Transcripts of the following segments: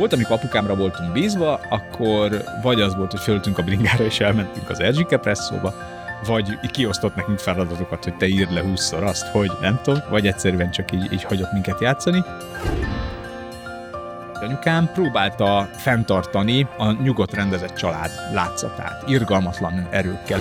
Volt, amikor apukámra voltunk bízva, akkor vagy az volt, hogy föltünk a bringára és elmentünk az Erzsike presszóba, vagy kiosztott nekünk feladatokat, hogy te írd le 20 azt, hogy nem tudom, vagy egyszerűen csak így, így hagyott minket játszani. Anyukám próbálta fenntartani a nyugodt rendezett család látszatát, irgalmatlan erőkkel.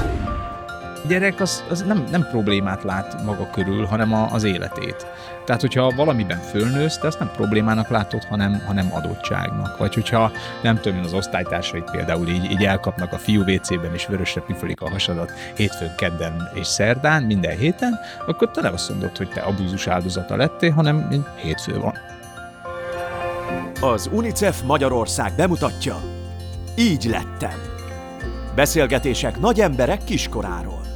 A gyerek az, az nem, nem problémát lát maga körül, hanem a, az életét. Tehát, hogyha valamiben fölnősz, te azt nem problémának látod, hanem, hanem adottságnak. Vagy hogyha nem tudom, az osztálytársait például így, így elkapnak a fiú WC-ben, és vörösre püfölik a hasadat hétfőn, kedden és szerdán, minden héten, akkor te nem azt mondod, hogy te abúzus áldozata lettél, hanem hétfő van. Az UNICEF Magyarország bemutatja Így lettem. Beszélgetések nagy emberek kiskoráról.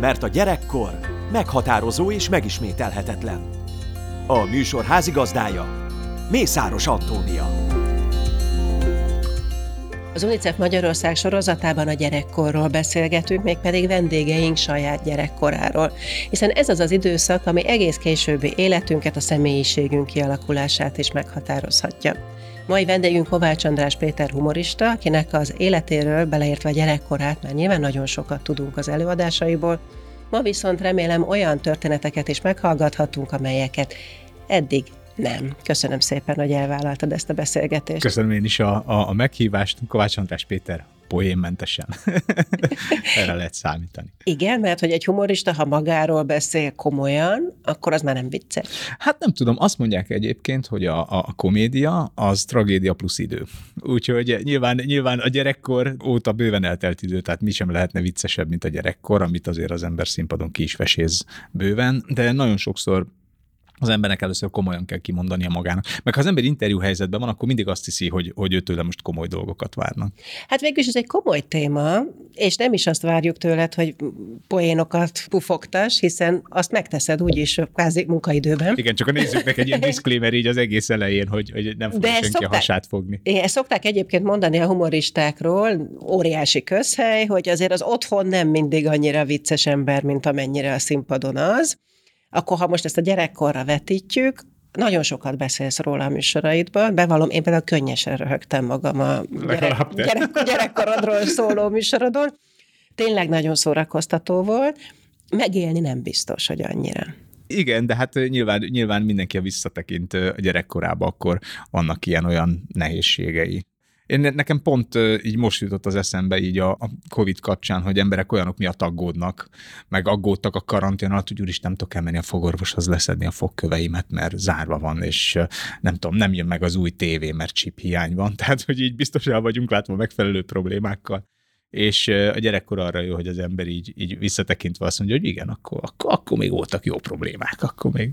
Mert a gyerekkor meghatározó és megismételhetetlen. A műsor házigazdája Mészáros Antónia. Az UNICEF Magyarország sorozatában a gyerekkorról beszélgetünk, mégpedig vendégeink saját gyerekkoráról. Hiszen ez az az időszak, ami egész későbbi életünket, a személyiségünk kialakulását is meghatározhatja. Mai vendégünk Kovács András Péter humorista, akinek az életéről, beleértve a gyerekkorát, már nyilván nagyon sokat tudunk az előadásaiból, Ma viszont remélem olyan történeteket is meghallgathatunk, amelyeket eddig nem. Köszönöm szépen, hogy elvállaltad ezt a beszélgetést. Köszönöm én is a, a, a meghívást. Kovács András Péter poénmentesen. Erre lehet számítani. Igen, mert hogy egy humorista, ha magáról beszél komolyan, akkor az már nem vicces. Hát nem tudom, azt mondják egyébként, hogy a, a, a komédia az tragédia plusz idő. Úgyhogy nyilván, nyilván a gyerekkor óta bőven eltelt idő, tehát mi sem lehetne viccesebb, mint a gyerekkor, amit azért az ember színpadon ki is veséz bőven, de nagyon sokszor az embernek először komolyan kell kimondania magának. Meg ha az ember interjú helyzetben van, akkor mindig azt hiszi, hogy, hogy őtőle most komoly dolgokat várnak. Hát végül is ez egy komoly téma, és nem is azt várjuk tőled, hogy poénokat pufogtas, hiszen azt megteszed úgyis kvázi munkaidőben. Igen, csak a nézőknek egy ilyen disclaimer így az egész elején, hogy, hogy nem fog senki szokták, a hasát fogni. Igen, ezt szokták egyébként mondani a humoristákról, óriási közhely, hogy azért az otthon nem mindig annyira vicces ember, mint amennyire a színpadon az akkor ha most ezt a gyerekkorra vetítjük, nagyon sokat beszélsz róla a műsoraidban. Bevallom, én például könnyesen röhögtem magam a gyerek, gyerek, gyerekkorodról szóló műsorodon. Tényleg nagyon szórakoztató volt. Megélni nem biztos, hogy annyira. Igen, de hát nyilván, nyilván mindenki a visszatekint a gyerekkorába, akkor vannak ilyen-olyan nehézségei. Én nekem pont így most jutott az eszembe így a, a COVID kapcsán, hogy emberek olyanok miatt aggódnak, meg aggódtak a karantén alatt, hogy úristen, nem tudok elmenni a fogorvoshoz leszedni a fogköveimet, mert zárva van, és nem tudom, nem jön meg az új tévé, mert chip hiány van. Tehát, hogy így biztos el vagyunk látva megfelelő problémákkal és a gyerekkor arra jó, hogy az ember így, így visszatekintve azt mondja, hogy igen, akkor, akkor, akkor még voltak jó problémák, akkor még.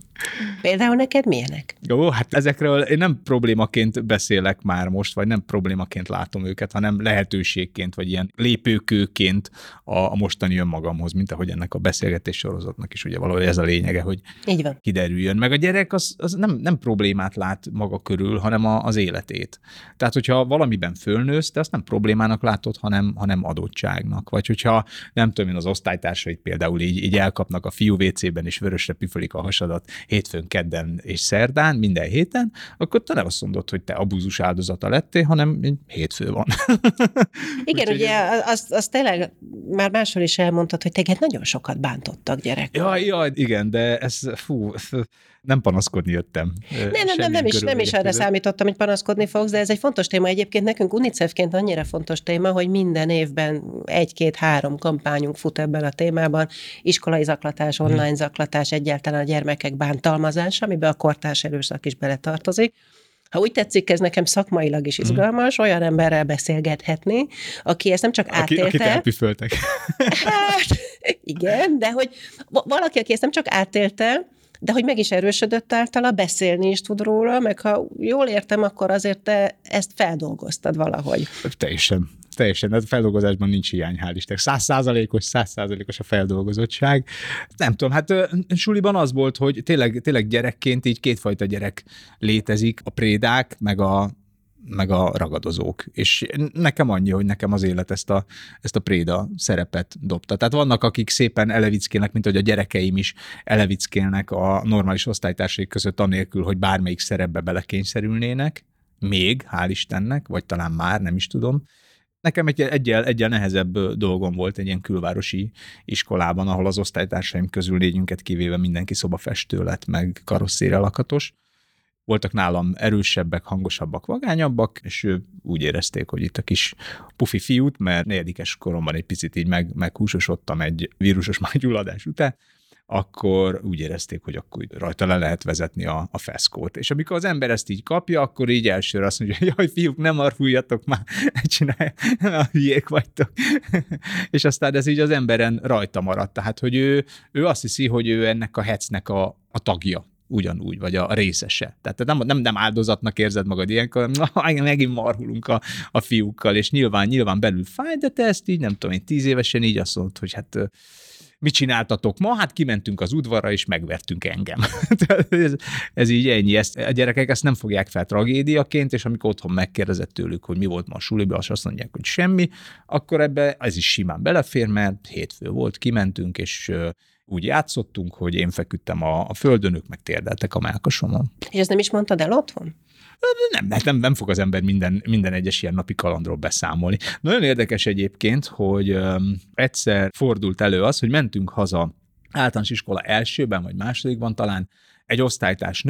Például neked milyenek? Jó, hát ezekről én nem problémaként beszélek már most, vagy nem problémaként látom őket, hanem lehetőségként, vagy ilyen lépőkőként a, a mostani önmagamhoz, mint ahogy ennek a beszélgetés sorozatnak is ugye valahogy ez a lényege, hogy Így van. kiderüljön. Meg a gyerek az, az nem, nem problémát lát maga körül, hanem a, az életét. Tehát, hogyha valamiben fölnősz, te azt nem problémának látod, hanem, hanem adottságnak. Vagy hogyha nem tudom én, az osztálytársait például így, így elkapnak a fiú WC-ben, és vörösre püfölik a hasadat hétfőn, kedden és szerdán, minden héten, akkor te nem azt mondod, hogy te abúzus áldozata lettél, hanem hétfő van. Igen, Úgy, ugye azt, azt tényleg már máshol is elmondtad, hogy téged nagyon sokat bántottak gyerek. Ja, ja, igen, de ez, fú, nem panaszkodni jöttem. Nem, nem, nem, nem is, nem is arra számítottam, hogy panaszkodni fogsz, de ez egy fontos téma. Egyébként nekünk UNICEF-ként annyira fontos téma, hogy minden évben egy-két-három kampányunk fut ebben a témában. Iskolai zaklatás, mhm. online zaklatás, egyáltalán a gyermekek bántalmazása, amiben a kortárs erőszak is beletartozik. Ha úgy tetszik, ez nekem szakmailag is mhm. izgalmas, olyan emberrel beszélgethetni, aki ezt nem csak átélte. Akit elpüföltek. Hát, igen, de hogy valaki, aki ezt nem csak átélte, de hogy meg is erősödött általa, beszélni is tud róla, meg ha jól értem, akkor azért te ezt feldolgoztad valahogy. Teljesen. Teljesen, a feldolgozásban nincs hiány, hál' Isten. Száz százalékos, száz százalékos a feldolgozottság. Nem tudom, hát suliban az volt, hogy tényleg, tényleg gyerekként így kétfajta gyerek létezik, a prédák, meg a, meg a ragadozók. És nekem annyi, hogy nekem az élet ezt a, ezt a préda szerepet dobta. Tehát vannak, akik szépen elevickélnek, mint hogy a gyerekeim is elevickélnek a normális osztálytársaik között anélkül, hogy bármelyik szerepbe belekényszerülnének, még, hál' Istennek, vagy talán már, nem is tudom. Nekem egy egyel, egyel nehezebb dolgom volt egy ilyen külvárosi iskolában, ahol az osztálytársaim közül négyünket kivéve mindenki szobafestő lett, meg karosszére lakatos. Voltak nálam erősebbek, hangosabbak, vagányabbak, és ő úgy érezték, hogy itt a kis pufi fiút, mert negyedikes koromban egy picit így meg, meghúsosodtam egy vírusos májgyulladás után, akkor úgy érezték, hogy akkor rajta le lehet vezetni a, a feszkót. És amikor az ember ezt így kapja, akkor így elsőre azt mondja, hogy jaj, fiúk, nem arfuljatok már, csinálj, a hülyék vagytok. és aztán ez így az emberen rajta maradt. Tehát, hogy ő, ő azt hiszi, hogy ő ennek a hecnek a, a tagja ugyanúgy, vagy a részese. Tehát nem, nem, nem áldozatnak érzed magad ilyenkor, na, megint marhulunk a, a fiúkkal, és nyilván, nyilván belül fáj, de te ezt így, nem tudom én, tíz évesen így azt mondod, hogy hát mit csináltatok ma? Hát kimentünk az udvarra, és megvertünk engem. ez, ez így ennyi. Ezt, a gyerekek ezt nem fogják fel tragédiaként, és amikor otthon megkérdezett tőlük, hogy mi volt ma a suliba, és azt mondják, hogy semmi, akkor ebbe ez is simán belefér, mert hétfő volt, kimentünk, és úgy játszottunk, hogy én feküdtem a, a földön, ők meg térdeltek a melkasomon. És ezt nem is mondtad el otthon? Nem, nem, nem, fog az ember minden, minden egyes ilyen napi kalandról beszámolni. Nagyon érdekes egyébként, hogy egyszer fordult elő az, hogy mentünk haza általános iskola elsőben, vagy másodikban talán egy osztálytárs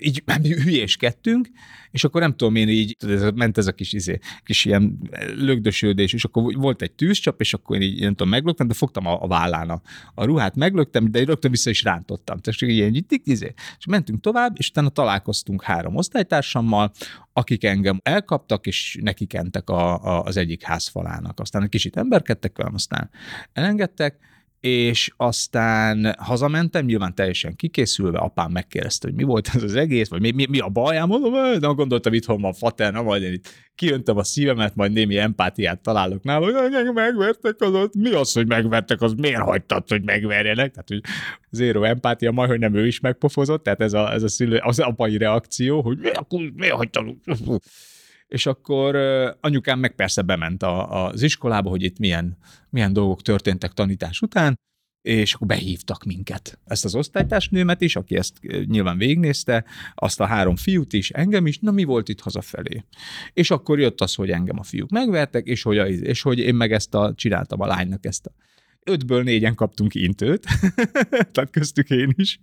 így hülyéskedtünk, és akkor nem tudom én így, ez, ment ez a kis, izé, kis ilyen lögdösődés, és akkor volt egy tűzcsap, és akkor én így, nem tudom, meglöktem, de fogtam a, a vállán a, a ruhát, meglöktem, de rögtön vissza is rántottam. Tehát csak ilyen így, izé. És mentünk tovább, és utána találkoztunk három osztálytársammal, akik engem elkaptak, és neki kentek a, a, az egyik házfalának. Aztán egy kicsit emberkedtek velem, aztán elengedtek, és aztán hazamentem, nyilván teljesen kikészülve, apám megkérdezte, hogy mi volt ez az egész, vagy mi, mi, mi a bajám, mondom, de gondoltam, itthon van fater, na majd én itt kiöntöm a szívemet, majd némi empátiát találok nála, hogy engem megvertek az ott, mi az, hogy megvertek, az miért hagytad, hogy megverjenek? Tehát, hogy zéro empátia, majd, hogy nem ő is megpofozott, tehát ez a, ez a szülő, az apai reakció, hogy miért, miért hagytad? És akkor anyukám meg persze bement a, az iskolába, hogy itt milyen, milyen dolgok történtek tanítás után, és akkor behívtak minket. Ezt az osztálytársnőmet is, aki ezt nyilván végignézte, azt a három fiút is, engem is, na mi volt itt hazafelé? És akkor jött az, hogy engem a fiúk megvertek, és hogy, a, és hogy én meg ezt a, csináltam a lánynak ezt a ötből négyen kaptunk intőt, tehát köztük én is,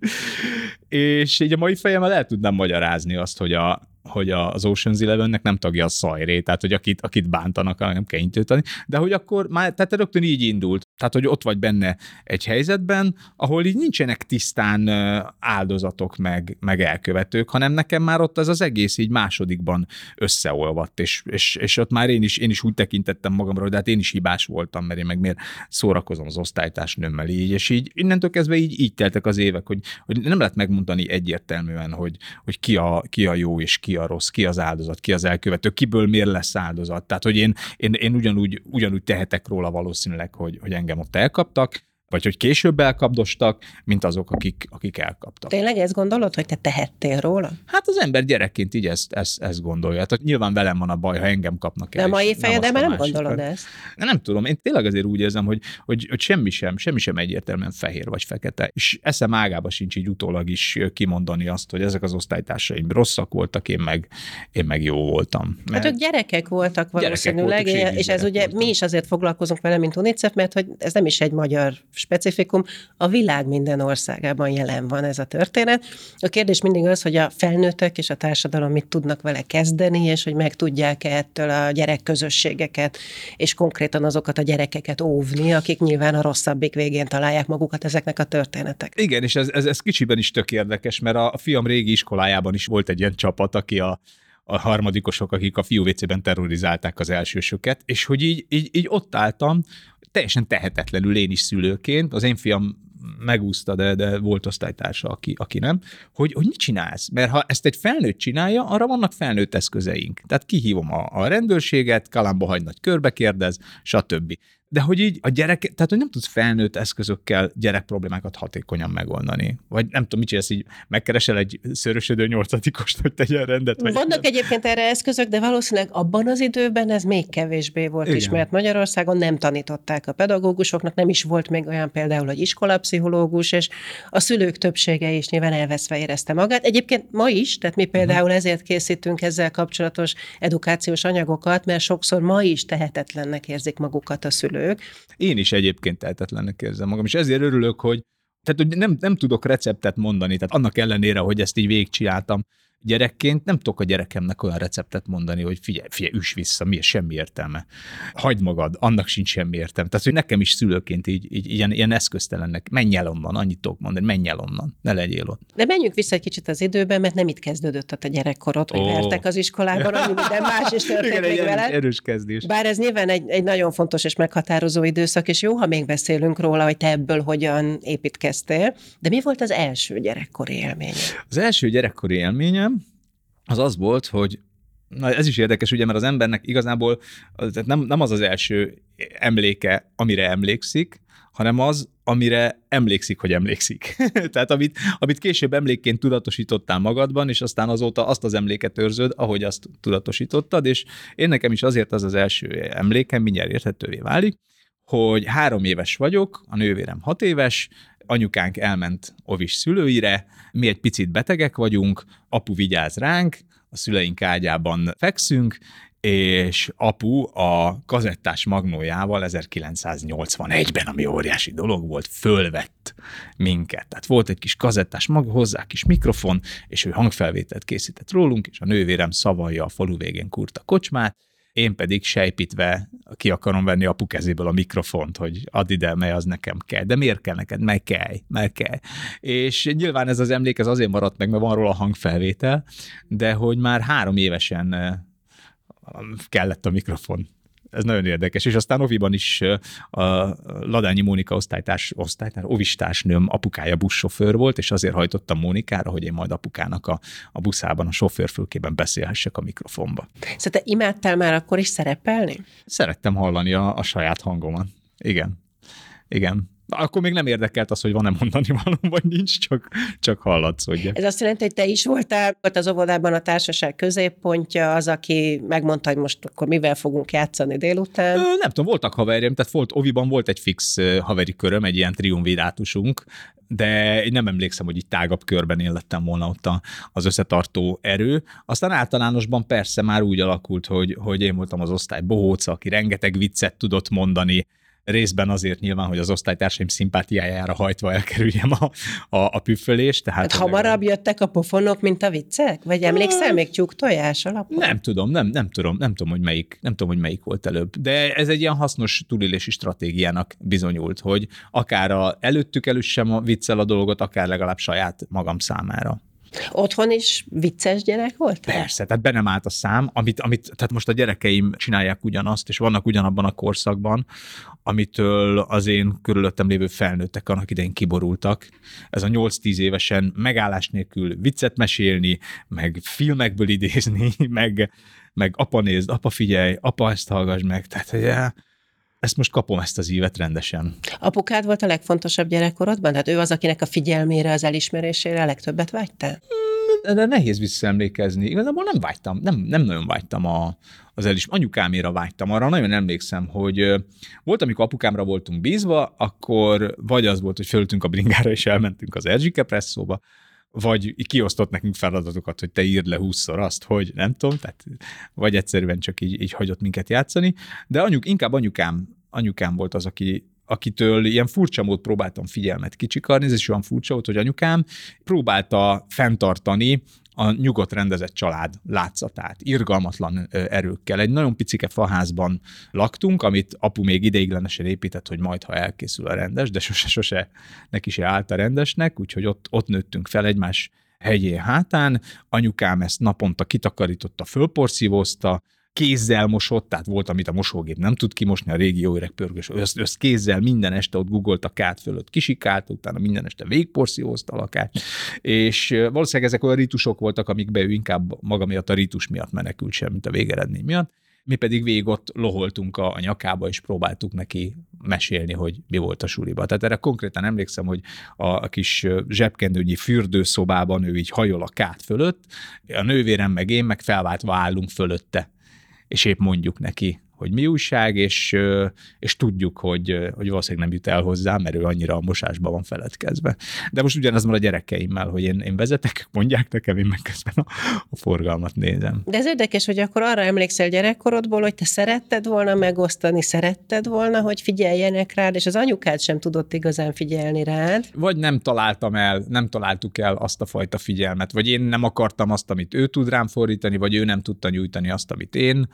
és így a mai fejemmel el tudnám magyarázni azt, hogy a, hogy az Ocean's Elevennek nem tagja a szajré, tehát hogy akit, akit bántanak, nem kell intőtani, de hogy akkor már, tehát rögtön így indult, tehát hogy ott vagy benne egy helyzetben, ahol így nincsenek tisztán áldozatok meg, meg elkövetők, hanem nekem már ott az az egész így másodikban összeolvadt, és, és, és ott már én is, én is úgy tekintettem magamra, hogy hát én is hibás voltam, mert én meg miért szórakozom az osztálytársnőmmel így, és így innentől kezdve így, így teltek az évek, hogy, hogy nem lehet megmondani egyértelműen, hogy, hogy ki, a, ki a jó és ki a rossz, ki az áldozat, ki az elkövető, kiből miért lesz áldozat. Tehát, hogy én, én, én ugyanúgy, ugyanúgy tehetek róla valószínűleg, hogy, hogy engem ott elkaptak, vagy hogy később elkapdostak, mint azok, akik, akik elkaptak. Tényleg ezt gondolod, hogy te tehettél róla? Hát az ember gyerekként így ezt, ezt, ezt gondolja. Hát nyilván velem van a baj, ha engem kapnak el. De a mai de már nem gondolod ezt. Nem tudom, én tényleg azért úgy érzem, hogy, hogy, hogy semmi sem, semmi sem egyértelműen fehér vagy fekete. És eszem ágába sincs így utólag is kimondani azt, hogy ezek az osztálytársaim rosszak voltak, én meg, én meg jó voltam. Mert hát ők gyerekek voltak valószínűleg, gyerekek voltak, és ez ugye voltam. mi is azért foglalkozunk vele, mint UNICEF, mert hogy ez nem is egy magyar specifikum, a világ minden országában jelen van ez a történet. A kérdés mindig az, hogy a felnőttek és a társadalom mit tudnak vele kezdeni, és hogy meg tudják-e ettől a gyerekközösségeket, és konkrétan azokat a gyerekeket óvni, akik nyilván a rosszabbik végén találják magukat ezeknek a történetek. Igen, és ez, ez, ez kicsiben is tök érdekes, mert a fiam régi iskolájában is volt egy ilyen csapat, aki a a harmadikosok, akik a fiúvécében terrorizálták az elsősöket, és hogy így, így, így ott álltam, teljesen tehetetlenül én is szülőként, az én fiam megúszta, de, de volt osztálytársa, aki, aki nem, hogy, hogy mit csinálsz? Mert ha ezt egy felnőtt csinálja, arra vannak felnőtt eszközeink. Tehát kihívom a, a rendőrséget, kalamba hagy nagy körbe kérdez, stb. De hogy így a gyerek, tehát hogy nem tudsz felnőtt eszközökkel gyerek problémákat hatékonyan megoldani. Vagy nem tudom, mit csinálsz, így megkeresel egy szörösödő nyolcadikost, hogy tegyen rendet. Vagy Vannak nem. egyébként erre eszközök, de valószínűleg abban az időben ez még kevésbé volt Igen. ismert. Magyarországon nem tanították a pedagógusoknak, nem is volt még olyan például, hogy iskolapszichológus, és a szülők többsége is nyilván elveszve érezte magát. Egyébként ma is, tehát mi például ezért készítünk ezzel kapcsolatos edukációs anyagokat, mert sokszor ma is tehetetlennek érzik magukat a szülők. Én is egyébként tehetetlennek érzem magam, és ezért örülök, hogy tehát, hogy nem, nem tudok receptet mondani, tehát annak ellenére, hogy ezt így végigcsináltam gyerekként, nem tudok a gyerekemnek olyan receptet mondani, hogy figyelj, figyelj, üss vissza, mi semmi értelme. Hagyd magad, annak sincs semmi értelme. Tehát, hogy nekem is szülőként így, így ilyen, ilyen eszköztelennek, menj el onnan, annyit tudok mondani, menj el onnan, ne legyél ott. De menjünk vissza egy kicsit az időben, mert nem itt kezdődött a te gyerekkorod, hogy Ó. vertek az iskolában, ami minden más is történt Igen, még erős, veled. erős kezdés. Bár ez nyilván egy, egy nagyon fontos és meghatározó időszak, és jó, ha még beszélünk róla, hogy te ebből hogyan építkeztél, de mi volt az első gyerekkori élmény? Az első gyerekkori élményem az az volt, hogy Na, ez is érdekes, ugye, mert az embernek igazából az- tehát nem, nem az az első emléke, amire emlékszik, hanem az, amire emlékszik, hogy emlékszik. Tehát amit, amit később emlékként tudatosítottál magadban, és aztán azóta azt az emléket őrzöd, ahogy azt tudatosítottad, és én nekem is azért az az első emlékem, mindjárt érthetővé válik, hogy három éves vagyok, a nővérem hat éves, anyukánk elment ovis szülőire, mi egy picit betegek vagyunk, apu vigyáz ránk, a szüleink ágyában fekszünk, és apu a kazettás magnójával 1981-ben, ami óriási dolog volt, fölvett minket. Tehát volt egy kis kazettás mag, hozzá kis mikrofon, és ő hangfelvételt készített rólunk, és a nővérem szavalja a falu végén kurta kocsmát, én pedig sejpítve ki akarom venni apu kezéből a mikrofont, hogy add ide, mely az nekem kell. De miért kell neked? Meg kell, meg kell. És nyilván ez az emlék ez azért maradt meg, mert van róla hangfelvétel, de hogy már három évesen eh, kellett a mikrofon. Ez nagyon érdekes. És aztán Oviban is a Ladányi Mónika osztálytárs, osztálytárs, ovistársnőm apukája buszsofőr volt, és azért hajtottam Mónikára, hogy én majd apukának a, a buszában, a sofőrfülkében beszélhessek a mikrofonba. Szóval te imádtál már akkor is szerepelni? Szerettem hallani a, a saját hangomat. Igen. Igen. Akkor még nem érdekelt az, hogy van-e mondani való, vagy nincs, csak, csak hallatszódja. Ez azt jelenti, hogy te is voltál ott az óvodában a társaság középpontja, az, aki megmondta, hogy most akkor mivel fogunk játszani délután. Ö, Nem tudom, voltak haverjaim, tehát volt, Oviban volt egy fix haveri köröm, egy ilyen triumvirátusunk, de én nem emlékszem, hogy így tágabb körben élettem volna ott a, az összetartó erő. Aztán általánosban persze már úgy alakult, hogy, hogy én voltam az osztály bohóca, aki rengeteg viccet tudott mondani, részben azért nyilván, hogy az osztálytársaim szimpátiájára hajtva elkerüljem a, a, a püffölést. Tehát Hát hamarabb jöttek a pofonok, mint a viccek? Vagy emlékszel még tyúk tojás alapon? Nem tudom, nem, nem tudom, nem tudom, hogy melyik, nem tudom, hogy melyik volt előbb. De ez egy ilyen hasznos túlélési stratégiának bizonyult, hogy akár a előttük elüssem a viccel a dolgot, akár legalább saját magam számára. Otthon is vicces gyerek volt? Persze, tehát be nem állt a szám, amit, amit, tehát most a gyerekeim csinálják ugyanazt, és vannak ugyanabban a korszakban, amitől az én körülöttem lévő felnőttek annak idején kiborultak. Ez a 8-10 évesen megállás nélkül viccet mesélni, meg filmekből idézni, meg, meg apa nézd, apa figyelj, apa ezt hallgass meg, tehát ugye, ezt most kapom ezt az ívet rendesen. Apukád volt a legfontosabb gyerekkorodban? Tehát ő az, akinek a figyelmére, az elismerésére a legtöbbet vágytál? De nehéz visszaemlékezni. Igazából nem vágytam, nem, nem nagyon vágytam a, az elis. Anyukáméra vágytam. Arra nagyon emlékszem, hogy volt, amikor apukámra voltunk bízva, akkor vagy az volt, hogy föltünk a bringára és elmentünk az Erzsike presszóba, vagy kiosztott nekünk feladatokat, hogy te írd le húszszor azt, hogy nem tudom, tehát, vagy egyszerűen csak így, így hagyott minket játszani, de anyuk, inkább anyukám, anyukám volt az, aki, akitől ilyen furcsa mód próbáltam figyelmet kicsikarni, ez is olyan furcsa volt, hogy anyukám próbálta fenntartani a nyugodt rendezett család látszatát, irgalmatlan erőkkel. Egy nagyon picike faházban laktunk, amit apu még ideiglenesen épített, hogy majd, ha elkészül a rendes, de sose-sose neki se állt a rendesnek, úgyhogy ott, ott nőttünk fel egymás hegyén hátán. Anyukám ezt naponta kitakarította, fölporszívózta, kézzel mosott, tehát volt, amit a mosógép nem tud kimosni, a régi jó öreg pörgős, össz, össz kézzel minden este ott googolt a kát fölött, kisikált, utána minden este végporszívózta a lakát, és valószínűleg ezek olyan ritusok voltak, amikbe ő inkább maga miatt a ritus miatt menekült sem, mint a végeredmény miatt, mi pedig végig ott loholtunk a, a nyakába, és próbáltuk neki mesélni, hogy mi volt a suliba. Tehát erre konkrétan emlékszem, hogy a, a kis zsebkendőnyi fürdőszobában ő így hajol a kát fölött, a nővérem meg én meg felváltva állunk fölötte, és épp mondjuk neki, hogy mi újság, és, és tudjuk, hogy, hogy valószínűleg nem jut el hozzá, mert ő annyira a mosásban van feledkezve. De most ugyanaz van a gyerekeimmel, hogy én, én vezetek, mondják nekem, én meg közben a, a forgalmat nézem. De ez érdekes, hogy akkor arra emlékszel gyerekkorodból, hogy te szeretted volna megosztani, szeretted volna, hogy figyeljenek rád, és az anyukád sem tudott igazán figyelni rád. Vagy nem találtam el, nem találtuk el azt a fajta figyelmet, vagy én nem akartam azt, amit ő tud rám fordítani, vagy ő nem tudta nyújtani azt, amit én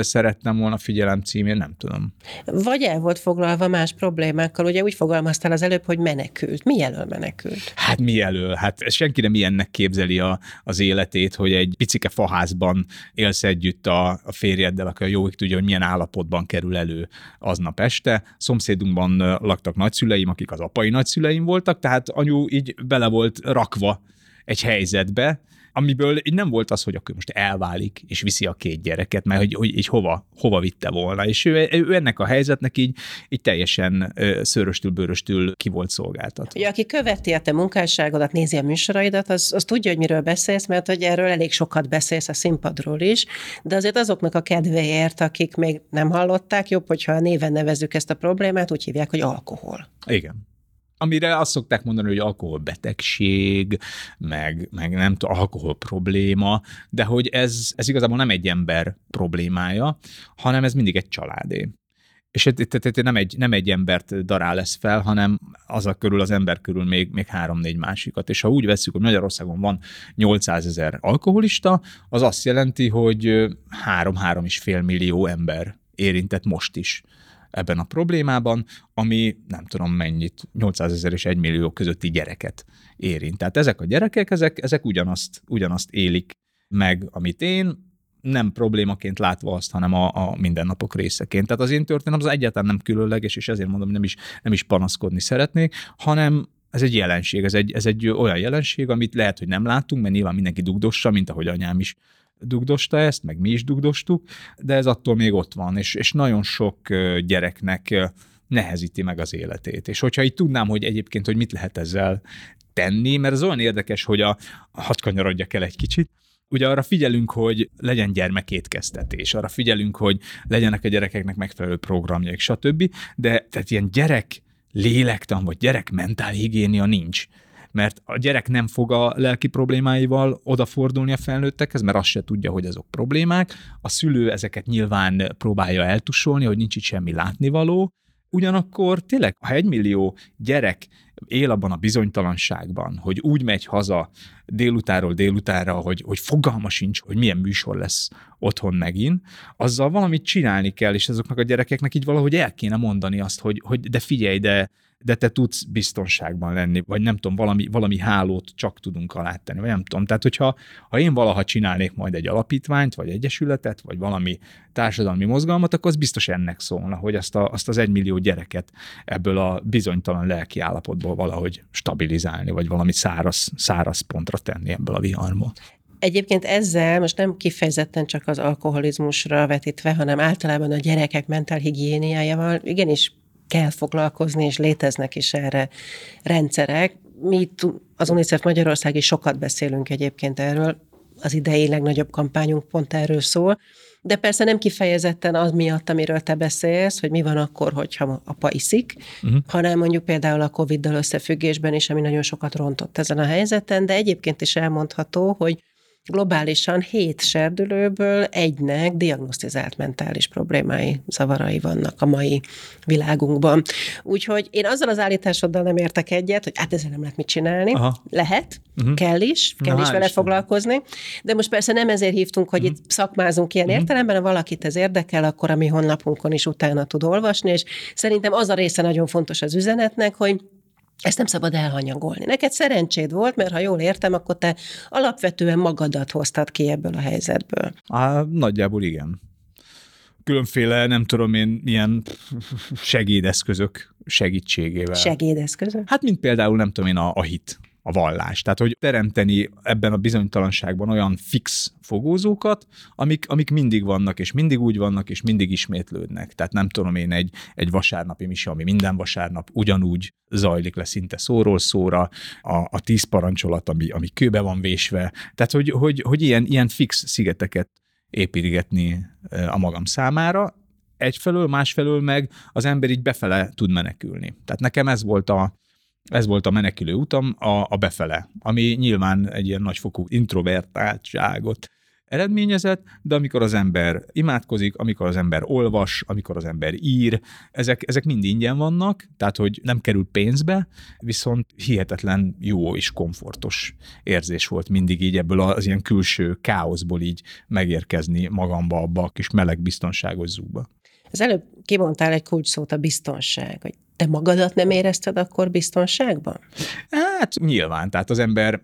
szerettem volna volna figyelem címén, nem tudom. Vagy el volt foglalva más problémákkal, ugye úgy fogalmaztál az előbb, hogy menekült. Mi elől menekült? Hát mi elől? Hát senki nem ilyennek képzeli a, az életét, hogy egy picike faházban élsz együtt a, a férjeddel, aki a jó tudja, hogy milyen állapotban kerül elő aznap este. Szomszédunkban laktak nagyszüleim, akik az apai nagyszüleim voltak, tehát anyu így bele volt rakva egy helyzetbe, amiből nem volt az, hogy akkor most elválik, és viszi a két gyereket, mert hogy, hogy így hova, hova vitte volna. És ő, ő ennek a helyzetnek így, így teljesen szöröstül, bőröstül ki volt szolgáltatva. Ja, aki követi a te munkásságodat, nézi a műsoraidat, az, az tudja, hogy miről beszélsz, mert hogy erről elég sokat beszélsz a színpadról is, de azért azoknak a kedvéért, akik még nem hallották, jobb, hogyha a néven nevezzük ezt a problémát, úgy hívják, hogy alkohol. Igen amire azt szokták mondani, hogy alkoholbetegség, meg, meg nem tudom, alkohol probléma, de hogy ez, ez igazából nem egy ember problémája, hanem ez mindig egy családé. És itt nem egy, nem egy embert darál lesz fel, hanem az a körül, az ember körül még, még három-négy másikat. És ha úgy veszük, hogy Magyarországon van 800 ezer alkoholista, az azt jelenti, hogy három-három és fél millió ember érintett most is ebben a problémában, ami nem tudom mennyit, 800 ezer és 1 millió közötti gyereket érint. Tehát ezek a gyerekek, ezek, ezek ugyanazt, ugyanazt élik meg, amit én, nem problémaként látva azt, hanem a, a mindennapok részeként. Tehát az én történetem az egyáltalán nem különleges, és ezért mondom, hogy nem is, nem is panaszkodni szeretnék, hanem ez egy jelenség, ez egy, ez egy olyan jelenség, amit lehet, hogy nem látunk, mert nyilván mindenki dugdossa, mint ahogy anyám is dugdosta ezt, meg mi is dugdostuk, de ez attól még ott van, és, és nagyon sok gyereknek nehezíti meg az életét. És hogyha így tudnám, hogy egyébként, hogy mit lehet ezzel tenni, mert ez olyan érdekes, hogy a, hadd kanyarodjak el egy kicsit, ugye arra figyelünk, hogy legyen gyermekétkeztetés, arra figyelünk, hogy legyenek a gyerekeknek megfelelő programjaik, stb. De tehát ilyen gyerek lélektan, vagy gyerek mentálhigiénia nincs mert a gyerek nem fog a lelki problémáival odafordulni a felnőttekhez, mert azt se tudja, hogy azok problémák. A szülő ezeket nyilván próbálja eltusolni, hogy nincs itt semmi látnivaló. Ugyanakkor tényleg, ha egy millió gyerek él abban a bizonytalanságban, hogy úgy megy haza délutáról délutára, hogy, hogy fogalma sincs, hogy milyen műsor lesz otthon megint, azzal valamit csinálni kell, és azoknak a gyerekeknek így valahogy el kéne mondani azt, hogy, hogy de figyelj, de de te tudsz biztonságban lenni, vagy nem tudom, valami, valami hálót csak tudunk alátenni, vagy nem tudom. Tehát, hogyha ha én valaha csinálnék majd egy alapítványt, vagy egyesületet, vagy valami társadalmi mozgalmat, akkor az biztos ennek szólna, hogy azt, a, azt az egymillió gyereket ebből a bizonytalan lelki állapotból valahogy stabilizálni, vagy valami száraz, száraz pontra tenni ebből a viharból. Egyébként ezzel most nem kifejezetten csak az alkoholizmusra vetítve, hanem általában a gyerekek mentál higiéniájával igenis kell foglalkozni, és léteznek is erre rendszerek. Mi az UNICEF Magyarország is sokat beszélünk egyébként erről, az idei legnagyobb kampányunk pont erről szól, de persze nem kifejezetten az miatt, amiről te beszélsz, hogy mi van akkor, hogyha apa iszik, uh-huh. hanem mondjuk például a Covid-dal összefüggésben is, ami nagyon sokat rontott ezen a helyzeten, de egyébként is elmondható, hogy globálisan hét serdülőből egynek diagnosztizált mentális problémái, zavarai vannak a mai világunkban. Úgyhogy én azzal az állításoddal nem értek egyet, hogy hát ezzel nem lehet mit csinálni. Aha. Lehet, uh-huh. kell is, kell Na, is vele foglalkozni, de most persze nem ezért hívtunk, hogy uh-huh. itt szakmázunk ilyen uh-huh. értelemben, ha valakit ez érdekel, akkor a mi honlapunkon is utána tud olvasni, és szerintem az a része nagyon fontos az üzenetnek, hogy ezt nem szabad elhanyagolni. Neked szerencséd volt, mert ha jól értem, akkor te alapvetően magadat hoztad ki ebből a helyzetből. Á, nagyjából igen. Különféle, nem tudom én, milyen segédeszközök segítségével. Segédeszközök? Hát, mint például, nem tudom én, a, a hit a vallás. Tehát, hogy teremteni ebben a bizonytalanságban olyan fix fogózókat, amik, amik mindig vannak, és mindig úgy vannak, és mindig ismétlődnek. Tehát nem tudom én egy, egy vasárnapi mise, ami minden vasárnap ugyanúgy zajlik le szinte szóról szóra, a, a tíz parancsolat, ami, ami kőbe van vésve. Tehát, hogy, hogy, hogy ilyen, ilyen fix szigeteket építgetni a magam számára, egyfelől, másfelől meg az ember így befele tud menekülni. Tehát nekem ez volt a, ez volt a menekülő utam, a, a befele, ami nyilván egy ilyen nagyfokú introvertáltságot eredményezett, de amikor az ember imádkozik, amikor az ember olvas, amikor az ember ír, ezek, ezek mind ingyen vannak, tehát hogy nem kerül pénzbe, viszont hihetetlen jó és komfortos érzés volt mindig így ebből az ilyen külső káoszból így megérkezni magamba abba a kis meleg biztonságos zúgba. Az előbb kimondtál egy kulcsszót, a biztonság, hogy te magadat nem érezted akkor biztonságban? Hát nyilván, tehát az ember...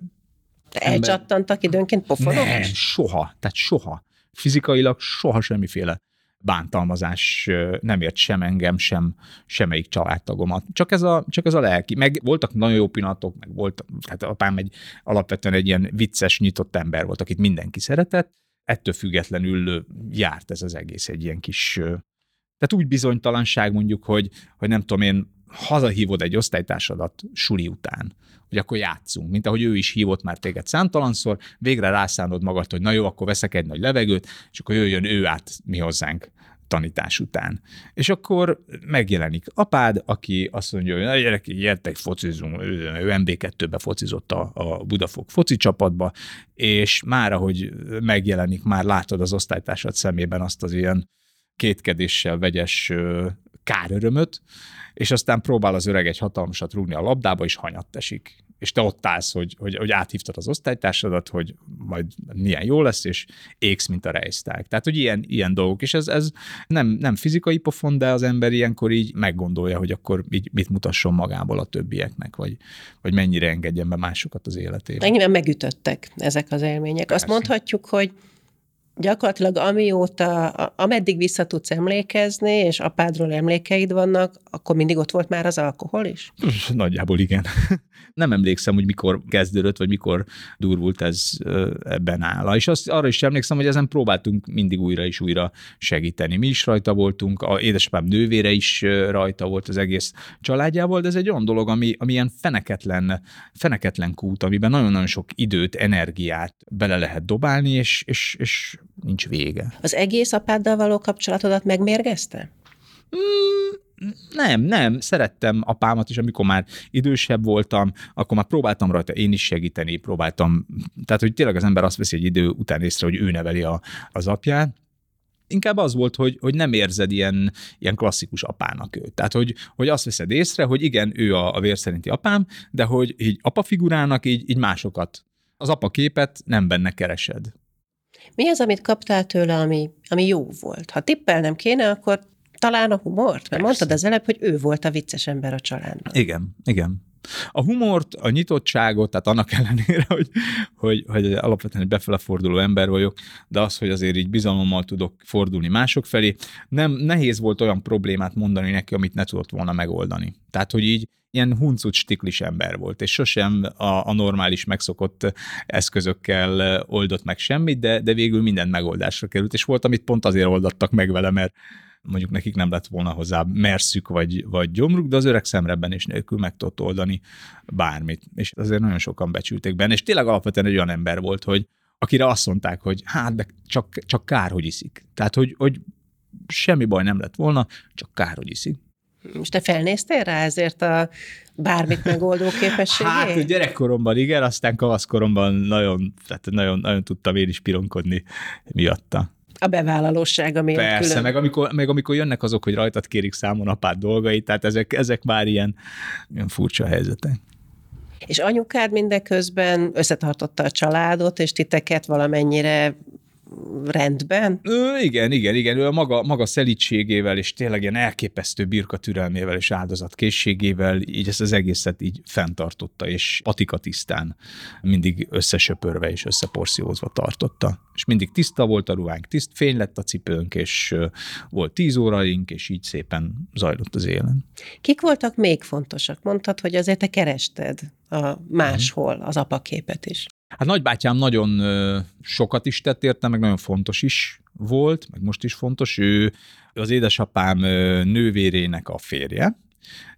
Te ember... elcsattantak időnként pofonok? Nem, soha, tehát soha. Fizikailag soha semmiféle bántalmazás nem ért sem engem, sem semmelyik családtagomat. Csak ez, a, csak ez a lelki. Meg voltak nagyon jó pillanatok, meg volt, hát apám egy alapvetően egy ilyen vicces, nyitott ember volt, akit mindenki szeretett, ettől függetlenül járt ez az egész egy ilyen kis tehát úgy bizonytalanság mondjuk, hogy, hogy nem tudom én, hazahívod egy osztálytársadat suli után, hogy akkor játszunk, mint ahogy ő is hívott már téged számtalanszor, végre rászánod magad, hogy na jó, akkor veszek egy nagy levegőt, és akkor jöjjön ő át mi hozzánk tanítás után. És akkor megjelenik apád, aki azt mondja, hogy na gyerek, gyertek, focizunk, ő MB2-be focizott a, a Budafok foci csapatba, és már ahogy megjelenik, már látod az osztálytársad szemében azt az ilyen kétkedéssel vegyes kárörömöt, és aztán próbál az öreg egy hatalmasat rúgni a labdába, és hanyat esik. És te ott állsz, hogy, hogy, hogy áthívtad az osztálytársadat, hogy majd milyen jó lesz, és égsz, mint a rejszták. Tehát, hogy ilyen, ilyen dolgok. És ez, ez nem, nem fizikai pofon, de az ember ilyenkor így meggondolja, hogy akkor így mit mutasson magából a többieknek, vagy, vagy mennyire engedjen be másokat az életébe. Engem megütöttek ezek az élmények. Persze. Azt mondhatjuk, hogy gyakorlatilag amióta, ameddig vissza tudsz emlékezni, és apádról emlékeid vannak, akkor mindig ott volt már az alkohol is? Nagyjából igen. Nem emlékszem, hogy mikor kezdődött, vagy mikor durvult ez ebben áll. És azt, arra is emlékszem, hogy ezen próbáltunk mindig újra és újra segíteni. Mi is rajta voltunk, a édesapám nővére is rajta volt az egész családjával, de ez egy olyan dolog, ami, ami ilyen feneketlen, feneketlen kút, amiben nagyon-nagyon sok időt, energiát bele lehet dobálni, és, és, és nincs vége. Az egész apáddal való kapcsolatodat megmérgezte? Mm, nem, nem. Szerettem apámat is, amikor már idősebb voltam, akkor már próbáltam rajta én is segíteni, próbáltam. Tehát, hogy tényleg az ember azt veszi egy idő után észre, hogy ő neveli a, az apját, inkább az volt, hogy, hogy nem érzed ilyen, ilyen klasszikus apának őt. Tehát, hogy, hogy azt veszed észre, hogy igen, ő a, a vér szerinti apám, de hogy így apa figurának így, így másokat. Az apa képet nem benne keresed. Mi az, amit kaptál tőle, ami, ami jó volt? Ha tippelnem kéne, akkor talán a humort? Mert Persze. mondtad az előbb, hogy ő volt a vicces ember a családban. Igen, igen. A humort, a nyitottságot, tehát annak ellenére, hogy, hogy, hogy alapvetően egy befele forduló ember vagyok, de az, hogy azért így bizalommal tudok fordulni mások felé, nem nehéz volt olyan problémát mondani neki, amit ne tudott volna megoldani. Tehát, hogy így ilyen huncut stiklis ember volt, és sosem a, a normális megszokott eszközökkel oldott meg semmit, de, de végül minden megoldásra került, és volt, amit pont azért oldottak meg vele, mert mondjuk nekik nem lett volna hozzá merszük vagy, vagy gyomruk, de az öreg szemrebben is nélkül meg tudott oldani bármit. És azért nagyon sokan becsülték benne, és tényleg alapvetően egy olyan ember volt, hogy akire azt mondták, hogy hát, de csak, csak kár, hogy iszik. Tehát, hogy, hogy semmi baj nem lett volna, csak kár, hogy iszik. Most te felnéztél rá ezért a bármit megoldó képességét? Hát gyerekkoromban igen, aztán kavaszkoromban nagyon, tehát nagyon, nagyon tudtam én is pironkodni miatta. A bevállalóság, ami Persze, külön. meg amikor, meg amikor jönnek azok, hogy rajtad kérik számon apád dolgait, tehát ezek, ezek már ilyen, ilyen furcsa helyzetek. És anyukád mindeközben összetartotta a családot, és titeket valamennyire rendben? Ö, igen, igen, igen. Ő a maga, maga szelítségével és tényleg ilyen elképesztő birka türelmével és áldozatkészségével így ezt az egészet így fenntartotta, és patika tisztán mindig összesöpörve és összeporciózva tartotta. És mindig tiszta volt a ruhánk, tiszt fény lett a cipőnk, és volt tíz óraink, és így szépen zajlott az élen. Kik voltak még fontosak? Mondtad, hogy azért te kerested a máshol az apaképet is. Hát nagybátyám nagyon sokat is tett érte, meg nagyon fontos is volt, meg most is fontos. Ő az édesapám nővérének a férje,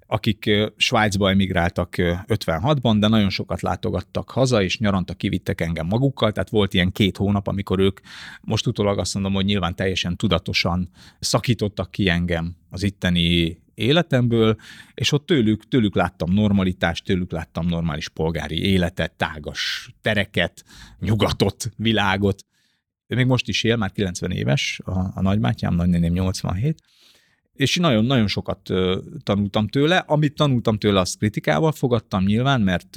akik Svájcba emigráltak 56-ban, de nagyon sokat látogattak haza, és nyaranta kivittek engem magukkal, tehát volt ilyen két hónap, amikor ők, most utólag azt mondom, hogy nyilván teljesen tudatosan szakítottak ki engem az itteni életemből, és ott tőlük, tőlük láttam normalitást, tőlük láttam normális polgári életet, tágas tereket, nyugatot, világot. Ő még most is él, már 90 éves, a, a nagymátyám, nagynéném 87, és nagyon-nagyon sokat tanultam tőle. Amit tanultam tőle, azt kritikával fogadtam nyilván, mert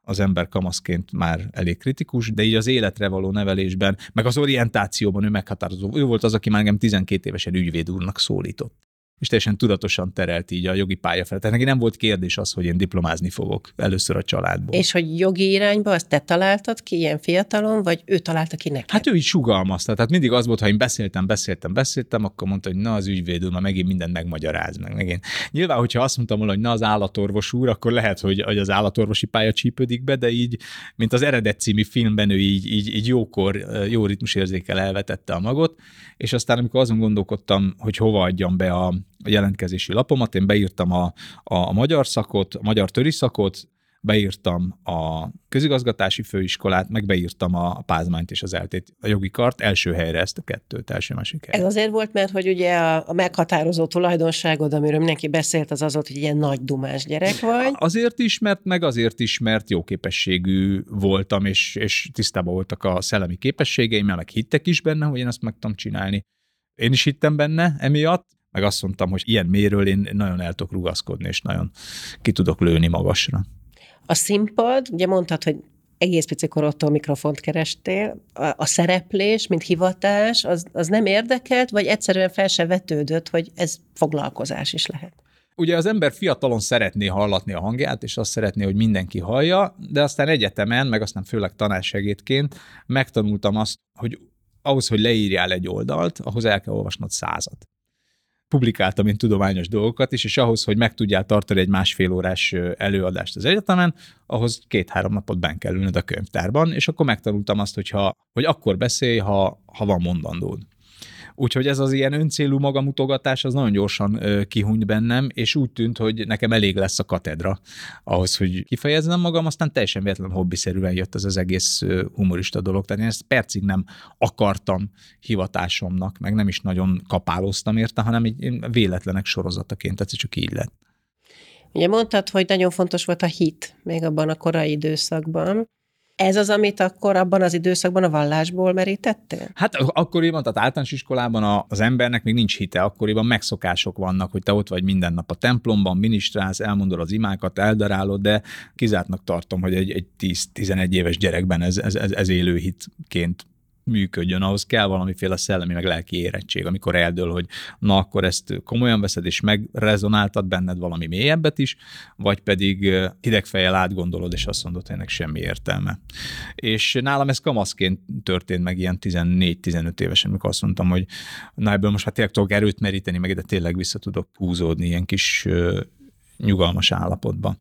az ember kamaszként már elég kritikus, de így az életre való nevelésben, meg az orientációban ő meghatározó. Ő volt az, aki már engem 12 évesen ügyvéd úrnak szólított és teljesen tudatosan terelt így a jogi pálya felé. Tehát neki nem volt kérdés az, hogy én diplomázni fogok először a családból. És hogy jogi irányba azt te találtad ki ilyen fiatalon, vagy ő találta ki neked? Hát ő így sugalmazta. Tehát mindig az volt, ha én beszéltem, beszéltem, beszéltem, akkor mondta, hogy na az ügyvéd úr, ma megint mindent megmagyaráz meg. Megint. Nyilván, hogyha azt mondtam volna, hogy na az állatorvos úr, akkor lehet, hogy, hogy az állatorvosi pálya csípődik be, de így, mint az eredet című filmben, ő így, így, így jókor, jó ritmusérzékel elvetette a magot, és aztán amikor azon gondolkodtam, hogy hova adjam be a jelentkezési lapomat, én beírtam a, a, magyar szakot, a magyar töri szakot, beírtam a közigazgatási főiskolát, meg beírtam a pázmányt és az eltét, a jogi kart első helyre ezt a kettőt, első másik helyre. Ez azért volt, mert hogy ugye a, a meghatározó tulajdonságod, amiről mindenki beszélt, az az volt, hogy ilyen nagy dumás gyerek vagy. Azért is, mert meg azért is, mert jó képességű voltam, és, és tisztában voltak a szellemi képességeim, meg hittek is benne, hogy én ezt meg tudom csinálni. Én is hittem benne emiatt, meg azt mondtam, hogy ilyen méről én nagyon el tudok rugaszkodni, és nagyon ki tudok lőni magasra. A színpad, ugye mondtad, hogy egész pici korodtól mikrofont kerestél, a, a szereplés, mint hivatás, az, az nem érdekelt, vagy egyszerűen fel se vetődött, hogy ez foglalkozás is lehet? Ugye az ember fiatalon szeretné hallatni a hangját, és azt szeretné, hogy mindenki hallja, de aztán egyetemen, meg aztán főleg tanársegédként megtanultam azt, hogy ahhoz, hogy leírjál egy oldalt, ahhoz el kell olvasnod százat publikáltam én tudományos dolgokat is, és ahhoz, hogy meg tudjál tartani egy másfél órás előadást az egyetemen, ahhoz két-három napot ben kell ülnöd a könyvtárban, és akkor megtanultam azt, hogy, ha, hogy akkor beszélj, ha, ha van mondandód. Úgyhogy ez az ilyen öncélú magamutogatás az nagyon gyorsan kihunyt bennem, és úgy tűnt, hogy nekem elég lesz a katedra ahhoz, hogy kifejezzem magam, aztán teljesen véletlen hobbiszerűen jött ez az egész humorista dolog. Tehát én ezt percig nem akartam hivatásomnak, meg nem is nagyon kapáloztam érte, hanem így véletlenek sorozataként, tehát csak így lett. Ugye mondtad, hogy nagyon fontos volt a hit még abban a korai időszakban. Ez az, amit akkor abban az időszakban a vallásból merítettél? Hát akkoriban, tehát általános iskolában az embernek még nincs hite, akkoriban megszokások vannak, hogy te ott vagy minden nap a templomban, minisztrálsz, elmondod az imákat, eldarálod, de kizártnak tartom, hogy egy, egy 10-11 éves gyerekben ez, ez, ez, ez élő hitként működjön, ahhoz kell valamiféle szellemi meg lelki érettség, amikor eldől, hogy na akkor ezt komolyan veszed, és megrezonáltad benned valami mélyebbet is, vagy pedig hidegfejjel átgondolod, és azt mondod, hogy ennek semmi értelme. És nálam ez kamaszként történt meg ilyen 14-15 évesen, amikor azt mondtam, hogy na ebből most hát tényleg tudok erőt meríteni, meg ide tényleg vissza tudok húzódni ilyen kis nyugalmas állapotba.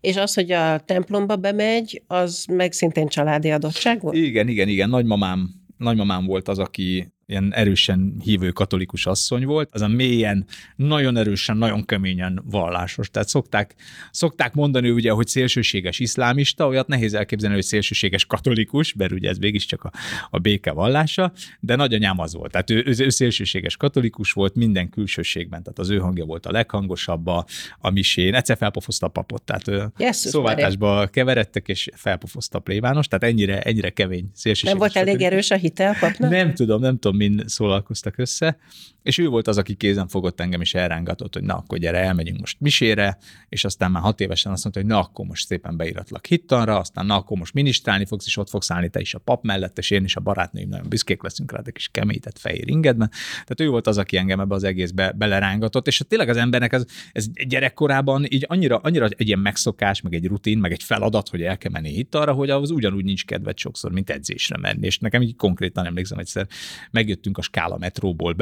És az, hogy a templomba bemegy, az meg szintén családi adottság volt? Igen, igen, igen. Nagymamám, nagymamám volt az, aki ilyen erősen hívő katolikus asszony volt, az a mélyen, nagyon erősen, nagyon keményen vallásos. Tehát szokták, szokták mondani ugye, hogy szélsőséges iszlámista, olyat nehéz elképzelni, hogy szélsőséges katolikus, mert ugye ez csak a, a béke vallása, de nagyanyám az volt. Tehát ő, ő, ő szélsőséges katolikus volt minden külsőségben, tehát az ő hangja volt a leghangosabb a, a misén. Egyszer felpofozta a papot, tehát yes, szóváltásba keveredtek, és felpofozta a plébános, tehát ennyire, ennyire kevény szélsőséges. Nem volt elég erős a hite a papnak? Nem tudom, nem tudom tudom, min szólalkoztak össze, és ő volt az, aki kézen fogott engem, és elrángatott, hogy na, akkor gyere, elmegyünk most misére, és aztán már hat évesen azt mondta, hogy na, akkor most szépen beiratlak hittanra, aztán na, akkor most minisztrálni fogsz, és ott fogsz állni te is a pap mellett, és én is a barátnőim nagyon büszkék leszünk rá, egy kis keményített fehér ingedben. Tehát ő volt az, aki engem ebbe az egészbe belerángatott, és tényleg az embernek ez, ez gyerekkorában így annyira, annyira egy ilyen megszokás, meg egy rutin, meg egy feladat, hogy el kell menni hittanra, hogy az ugyanúgy nincs kedved sokszor, mint edzésre menni. És nekem így konkrétan emlékszem, egyszer megjöttünk a Skála metróból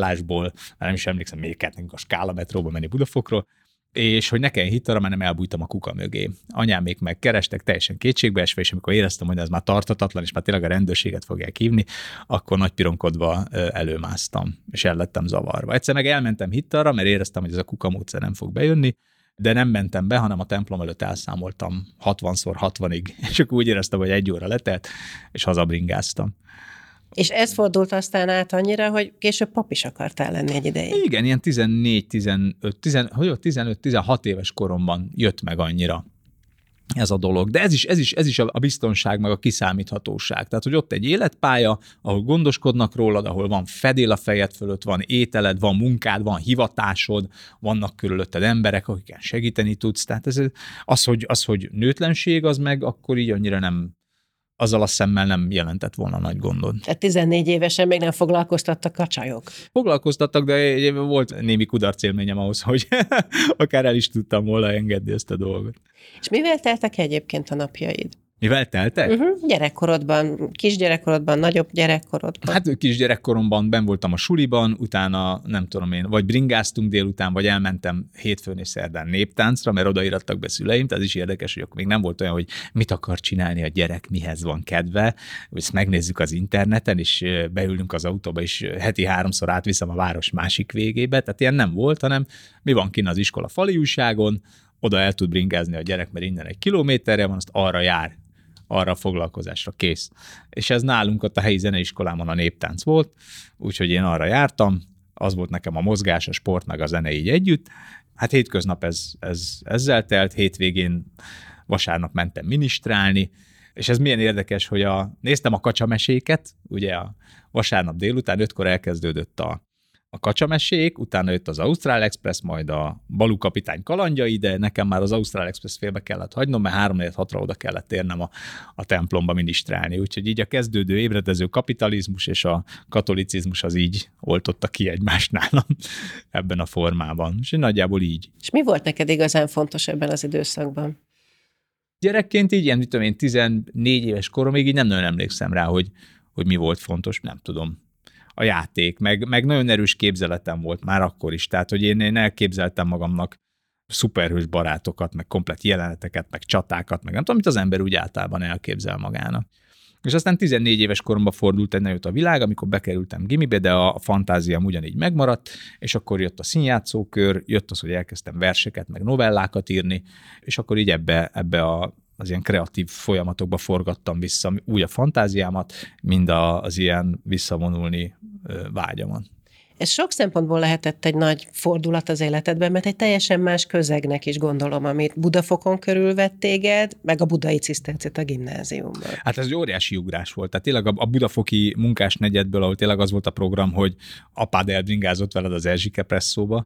bevásárlásból, már nem is emlékszem, még kellett a Skála metróból menni Budafokról, és hogy ne kelljen hittarra, mert nem elbújtam a kuka mögé. Anyám még megkerestek, teljesen kétségbeesve, és amikor éreztem, hogy ez már tartatatlan, és már tényleg a rendőrséget fogják hívni, akkor nagy pironkodva előmásztam, és el lettem zavarva. Egyszer meg elmentem hittarra, mert éreztem, hogy ez a kuka módszer nem fog bejönni, de nem mentem be, hanem a templom előtt elszámoltam 60-szor 60-ig, és akkor úgy éreztem, hogy egy óra letelt, és hazabringáztam. És ez fordult aztán át annyira, hogy később pap is akartál lenni egy ideig. Igen, ilyen 14-15-16 éves koromban jött meg annyira ez a dolog. De ez is, ez is, ez is a biztonság, meg a kiszámíthatóság. Tehát, hogy ott egy életpálya, ahol gondoskodnak rólad, ahol van fedél a fejed fölött, van ételed, van munkád, van hivatásod, vannak körülötted emberek, akikkel segíteni tudsz. Tehát ez, az, hogy, az, hogy nőtlenség, az meg akkor így annyira nem, azzal a szemmel nem jelentett volna nagy gondot. Tehát 14 évesen még nem foglalkoztattak a csajok? Foglalkoztattak, de volt némi kudarc élményem ahhoz, hogy akár el is tudtam volna engedni ezt a dolgot. És mivel teltek egyébként a napjaid? Mivel teltek? Uh-huh. Gyerekkorodban, kisgyerekkorodban, nagyobb gyerekkorodban. Hát kisgyerekkoromban ben voltam a suliban, utána nem tudom én, vagy bringáztunk délután, vagy elmentem hétfőn és szerdán néptáncra, mert odaírattak be szüleim, tehát ez is érdekes, hogy akkor még nem volt olyan, hogy mit akar csinálni a gyerek, mihez van kedve, ezt megnézzük az interneten, és beülünk az autóba, és heti háromszor átviszem a város másik végébe, tehát ilyen nem volt, hanem mi van kint az iskola fali újságon, oda el tud bringázni a gyerek, mert innen egy kilométerre van, azt arra jár arra a foglalkozásra kész. És ez nálunk ott a helyi zeneiskolámon a néptánc volt, úgyhogy én arra jártam, az volt nekem a mozgás, a sport, meg a zene így együtt. Hát hétköznap ez, ez ezzel telt, hétvégén vasárnap mentem minisztrálni, és ez milyen érdekes, hogy a, néztem a kacsameséket, ugye a vasárnap délután ötkor elkezdődött a, a kacsamesék, utána jött az Ausztrál Express, majd a Balú kapitány kalandjai, de nekem már az Ausztrál Express félbe kellett hagynom, mert három hatra oda kellett érnem a, a templomba minisztrálni. Úgyhogy így a kezdődő ébredező kapitalizmus és a katolicizmus az így oltotta ki egymást nálam ebben a formában. És nagyjából így. És mi volt neked igazán fontos ebben az időszakban? Gyerekként így, ilyen, mit tudom én, 14 éves koromig így nem nagyon emlékszem rá, hogy, hogy mi volt fontos, nem tudom a játék, meg, meg nagyon erős képzeletem volt már akkor is, tehát hogy én, én elképzeltem magamnak szuperhős barátokat, meg komplet jeleneteket, meg csatákat, meg nem tudom, amit az ember úgy általában elképzel magának. És aztán 14 éves koromban fordult egy nagyot a világ, amikor bekerültem gimibe, de a fantáziám ugyanígy megmaradt, és akkor jött a színjátszókör, jött az, hogy elkezdtem verseket, meg novellákat írni, és akkor így ebbe, ebbe a az ilyen kreatív folyamatokba forgattam vissza úgy a fantáziámat, mind az ilyen visszavonulni vágyamat. Ez sok szempontból lehetett egy nagy fordulat az életedben, mert egy teljesen más közegnek is gondolom, amit Budafokon körülvett téged, meg a budai cisztercet a gimnáziumban. Hát ez egy óriási ugrás volt. Tehát tényleg a, budafoki munkás negyedből, ahol tényleg az volt a program, hogy apád elbringázott veled az Erzsike presszóba,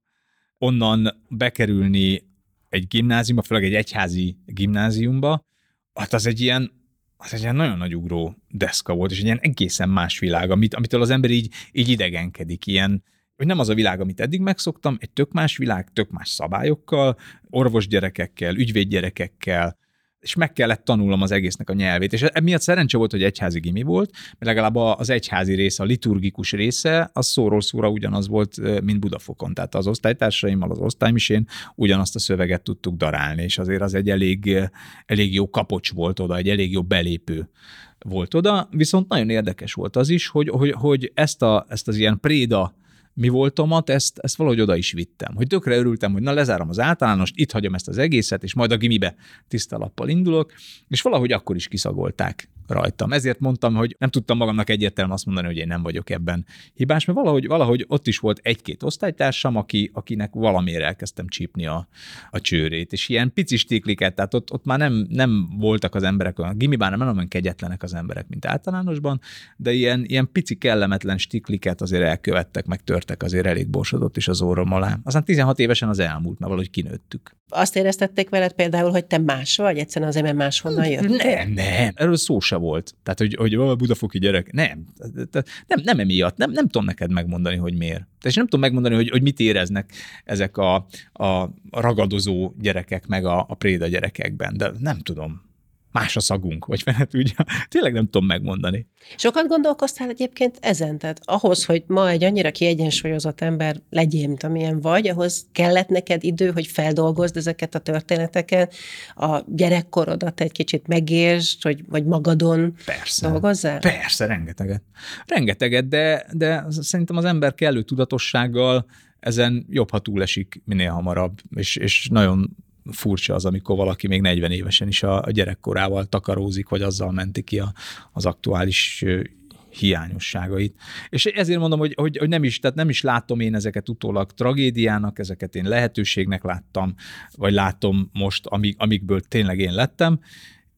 onnan bekerülni egy gimnáziumba, főleg egy egyházi gimnáziumba, hát az egy ilyen, az egy ilyen nagyon nagy ugró deszka volt, és egy ilyen egészen más világ, amit, amitől az ember így, így idegenkedik, ilyen, hogy nem az a világ, amit eddig megszoktam, egy tök más világ, tök más szabályokkal, orvos gyerekekkel, ügyvéd gyerekekkel, és meg kellett tanulnom az egésznek a nyelvét. És emiatt szerencse volt, hogy egyházi gimi volt, mert legalább az egyházi része, a liturgikus része, az szóról szóra ugyanaz volt, mint Budafokon. Tehát az osztálytársaimmal, az osztálymisén ugyanazt a szöveget tudtuk darálni, és azért az egy elég, elég jó kapocs volt oda, egy elég jó belépő volt oda, viszont nagyon érdekes volt az is, hogy, hogy, hogy ezt, a, ezt az ilyen préda mi voltomat, ezt, ezt valahogy oda is vittem. Hogy tökre örültem, hogy na lezárom az általánost, itt hagyom ezt az egészet, és majd a gimibe tiszta lappal indulok, és valahogy akkor is kiszagolták rajtam. Ezért mondtam, hogy nem tudtam magamnak egyértelműen azt mondani, hogy én nem vagyok ebben hibás, mert valahogy, valahogy ott is volt egy-két osztálytársam, aki, akinek valamiért elkezdtem csípni a, a csőrét, és ilyen pici stikliket, tehát ott, ott már nem, nem voltak az emberek olyan, gimibán nem olyan kegyetlenek az emberek, mint általánosban, de ilyen, ilyen pici kellemetlen stikliket azért elkövettek, meg törtek azért elég borsodott is az órom alá. Aztán 16 évesen az elmúlt, mert valahogy kinőttük. Azt éreztették veled például, hogy te más vagy, egyszerűen azért, mert máshonnan jött? Nem, nem, erről szó se volt. Tehát, hogy, hogy a budafoki gyerek, nem, nem, nem emiatt, nem, nem tudom neked megmondani, hogy miért. És nem tudom megmondani, hogy, hogy mit éreznek ezek a, a ragadozó gyerekek, meg a, a préda gyerekekben, de nem tudom más a szagunk, vagy fene tudja. Tényleg nem tudom megmondani. Sokat gondolkoztál egyébként ezen? Tehát ahhoz, hogy ma egy annyira kiegyensúlyozott ember legyél, mint amilyen vagy, ahhoz kellett neked idő, hogy feldolgozd ezeket a történeteket, a gyerekkorodat egy kicsit megértsd, hogy, vagy magadon Persze. dolgozzál? Persze, rengeteget. Rengeteget, de, de szerintem az ember kellő tudatossággal ezen jobb, ha túlesik minél hamarabb, és, és nagyon furcsa az, amikor valaki még 40 évesen is a, gyerekkorával takarózik, vagy azzal menti ki a, az aktuális hiányosságait. És ezért mondom, hogy, hogy, hogy nem is, tehát nem is látom én ezeket utólag tragédiának, ezeket én lehetőségnek láttam, vagy látom most, amik, amikből tényleg én lettem,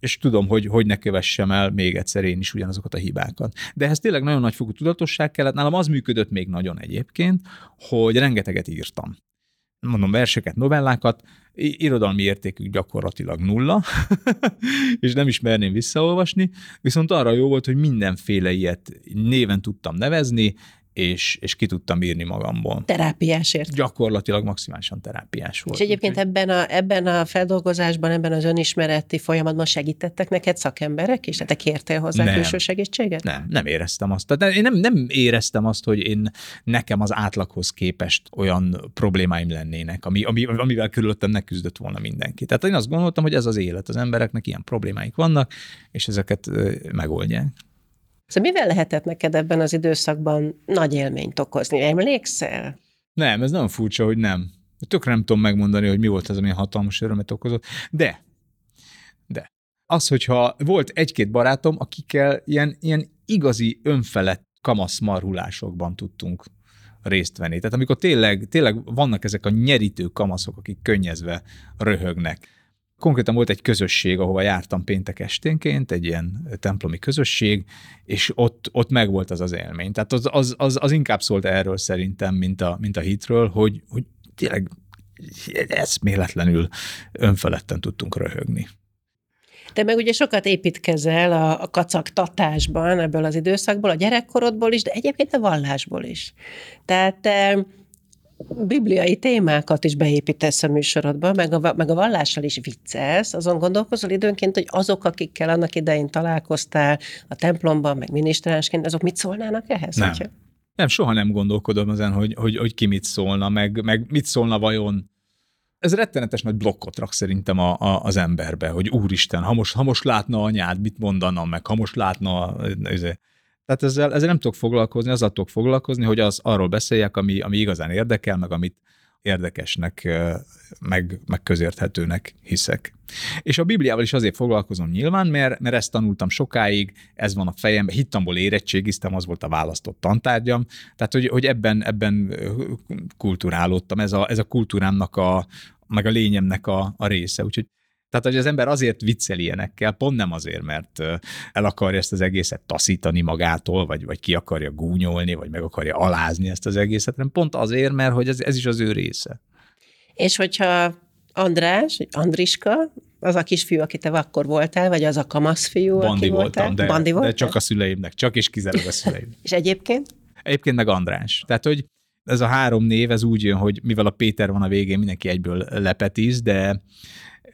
és tudom, hogy hogy ne kövessem el még egyszer én is ugyanazokat a hibákat. De ehhez tényleg nagyon nagy fokú tudatosság kellett. Nálam az működött még nagyon egyébként, hogy rengeteget írtam mondom, verseket, novellákat, irodalmi értékük gyakorlatilag nulla, és nem is merném visszaolvasni, viszont arra jó volt, hogy mindenféle ilyet néven tudtam nevezni, és, és ki tudtam írni magamból. Terápiás ért. Gyakorlatilag maximálisan terápiás volt. És egyébként ebben a, ebben a feldolgozásban, ebben az önismereti folyamatban segítettek neked szakemberek, és te kértél hozzá nem. külső segítséget? Nem, nem éreztem azt. Tehát én nem, nem éreztem azt, hogy én nekem az átlaghoz képest olyan problémáim lennének, ami, ami, amivel körülöttem ne küzdött volna mindenki. Tehát én azt gondoltam, hogy ez az élet, az embereknek ilyen problémáik vannak, és ezeket megoldják. Szóval mivel lehetett neked ebben az időszakban nagy élményt okozni? Emlékszel? Nem, ez nagyon furcsa, hogy nem. Tökre nem tudom megmondani, hogy mi volt az, ami hatalmas örömet okozott. De, de, az, hogyha volt egy-két barátom, akikkel ilyen, ilyen igazi önfelett kamasz marhulásokban tudtunk részt venni. Tehát amikor tényleg, tényleg vannak ezek a nyerítő kamaszok, akik könnyezve röhögnek, Konkrétan volt egy közösség, ahova jártam péntek esténként, egy ilyen templomi közösség, és ott, ott megvolt az az élmény. Tehát az, az, az, az inkább szólt erről szerintem, mint a, mint a hitről, hogy, hogy tényleg eszméletlenül önfeletten tudtunk röhögni. Te meg ugye sokat építkezel a, a kacagtatásban ebből az időszakból, a gyerekkorodból is, de egyébként a vallásból is. Tehát te bibliai témákat is beépítesz a műsorodba, meg a, meg a vallással is viccelsz, azon gondolkozol időnként, hogy azok, akikkel annak idején találkoztál a templomban, meg minisztránsként, azok mit szólnának ehhez? Nem. Hogyha? Nem, soha nem gondolkodom ezen, hogy, hogy, hogy ki mit szólna, meg, meg mit szólna vajon. Ez rettenetes nagy blokkot rak szerintem a, a, az emberbe, hogy úristen, ha most, ha most látna anyád, mit mondana, meg ha most látna... Ez, tehát ezzel, ezzel nem tudok foglalkozni, azzal tudok foglalkozni, hogy az arról beszéljek, ami, ami igazán érdekel, meg amit érdekesnek, meg, meg közérthetőnek hiszek. És a Bibliával is azért foglalkozom nyilván, mert, mert ezt tanultam sokáig, ez van a fejemben, hittamból érettségiztem, az volt a választott tantárgyam, tehát hogy, hogy ebben, ebben kulturálódtam, ez a, ez a kultúrámnak a, meg a lényemnek a, a része, úgyhogy tehát, hogy az ember azért viccel ilyenekkel, pont nem azért, mert el akarja ezt az egészet taszítani magától, vagy, vagy ki akarja gúnyolni, vagy meg akarja alázni ezt az egészet, hanem pont azért, mert hogy ez, ez is az ő része. És hogyha András, Andriska, az a kisfiú, aki te akkor voltál, vagy az a kamasz fiú, Bandi aki voltam, voltál? de, Bandi de csak a szüleimnek, csak és kizárólag a szüleim. És egyébként? Egyébként meg András. Tehát, hogy ez a három név, ez úgy jön, hogy mivel a Péter van a végén, mindenki egyből lepetiz, de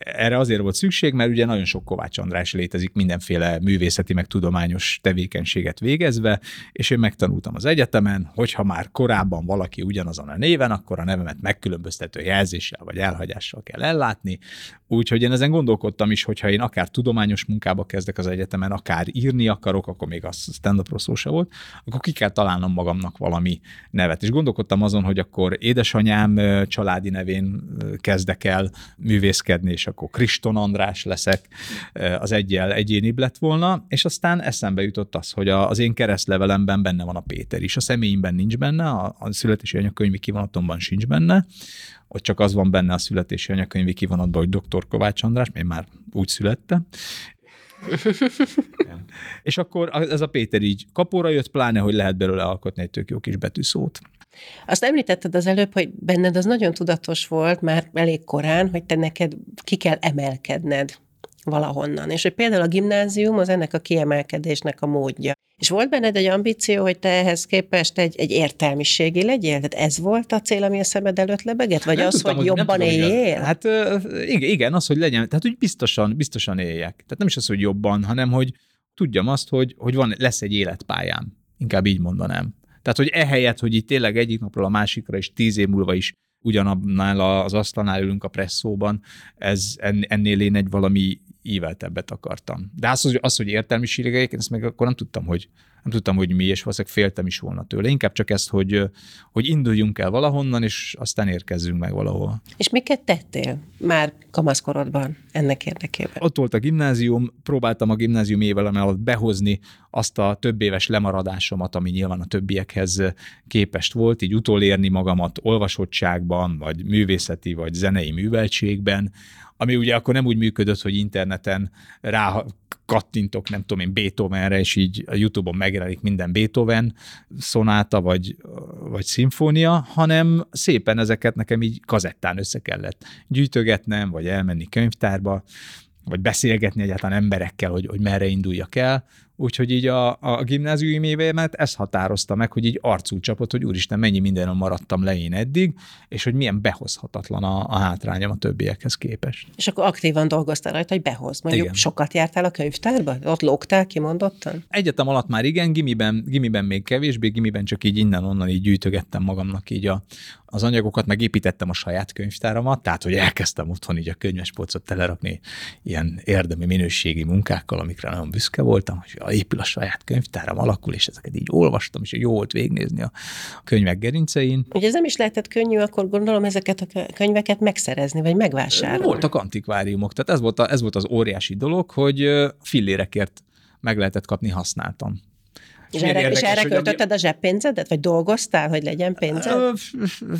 erre azért volt szükség, mert ugye nagyon sok Kovács András létezik mindenféle művészeti, meg tudományos tevékenységet végezve, és én megtanultam az egyetemen, hogyha már korábban valaki ugyanazon a néven, akkor a nevemet megkülönböztető jelzéssel vagy elhagyással kell ellátni. Úgyhogy én ezen gondolkodtam is, hogyha én akár tudományos munkába kezdek az egyetemen, akár írni akarok, akkor még az stand-upról szó se volt, akkor ki kell találnom magamnak valami nevet. És gondolkodtam azon, hogy akkor édesanyám családi nevén kezdek el művészkedni, és akkor Kriston András leszek, az egyel egyénibb lett volna, és aztán eszembe jutott az, hogy az én keresztlevelemben benne van a Péter is, a személyimben nincs benne, a, a születési anyakönyvi kivonatomban sincs benne, ott csak az van benne a születési anyakönyvi kivonatban, hogy dr. Kovács András, én már úgy születtem, és akkor ez a Péter így kapóra jött, pláne, hogy lehet belőle alkotni egy tök jó kis betűszót. Azt említetted az előbb, hogy benned az nagyon tudatos volt már elég korán, hogy te neked ki kell emelkedned valahonnan. És hogy például a gimnázium az ennek a kiemelkedésnek a módja. És volt benned egy ambíció, hogy te ehhez képest egy, egy értelmiségi legyél? Tehát ez volt a cél, ami a szemed előtt lebeget? Vagy nem az, tudtam, hogy jobban tudom, éljél? Hát igen, igen, az, hogy legyen, tehát hogy biztosan, biztosan éljek. Tehát nem is az, hogy jobban, hanem hogy tudjam azt, hogy, hogy van, lesz egy életpályám. Inkább így mondanám. Tehát, hogy ehelyett, hogy itt tényleg egyik napról a másikra, és tíz év múlva is ugyanabnál az asztalnál ülünk a presszóban, ez ennél én egy valami íveltebbet akartam. De az, hogy, az, hogy értelmiségek, ezt meg akkor nem tudtam, hogy nem tudtam, hogy mi, és valószínűleg féltem is volna tőle. Inkább csak ezt, hogy, hogy induljunk el valahonnan, és aztán érkezzünk meg valahol. És miket tettél már kamaszkorodban ennek érdekében? Ott volt a gimnázium, próbáltam a gimnázium évelem alatt behozni azt a több éves lemaradásomat, ami nyilván a többiekhez képest volt, így utolérni magamat olvasottságban, vagy művészeti, vagy zenei műveltségben, ami ugye akkor nem úgy működött, hogy interneten rá kattintok, nem tudom én, Beethovenre, és így a YouTube-on megjelenik minden Beethoven szonáta, vagy, vagy szimfónia, hanem szépen ezeket nekem így kazettán össze kellett gyűjtögetnem, vagy elmenni könyvtárba, vagy beszélgetni egyáltalán emberekkel, hogy, hogy merre induljak el, Úgyhogy így a, a gimnáziumi évemet ez határozta meg, hogy így arcú csapott, hogy úristen, mennyi mindenről maradtam le én eddig, és hogy milyen behozhatatlan a, a hátrányom a többiekhez képest. És akkor aktívan dolgoztál rajta, hogy behoz. Mondjuk igen. sokat jártál a könyvtárba? Ott lógtál kimondottan? Egyetem alatt már igen, gimiben, gimiben még kevésbé, gimiben csak így innen-onnan így gyűjtögettem magamnak így a, az anyagokat, meg építettem a saját könyvtáramat, tehát hogy elkezdtem otthon így a könyvespolcot telerakni ilyen érdemi minőségi munkákkal, amikre nagyon büszke voltam, hogy épül a saját könyvtáram, alakul, és ezeket így olvastam, és jó volt végnézni a könyvek gerincein. Ugye ez nem is lehetett könnyű, akkor gondolom ezeket a könyveket megszerezni, vagy megvásárolni. Voltak antikváriumok, tehát ez volt, a, ez volt az óriási dolog, hogy fillérekért meg lehetett kapni használtan. És erre, érdekes, és erre költötted a zseppénzedet, vagy dolgoztál, hogy legyen pénzed?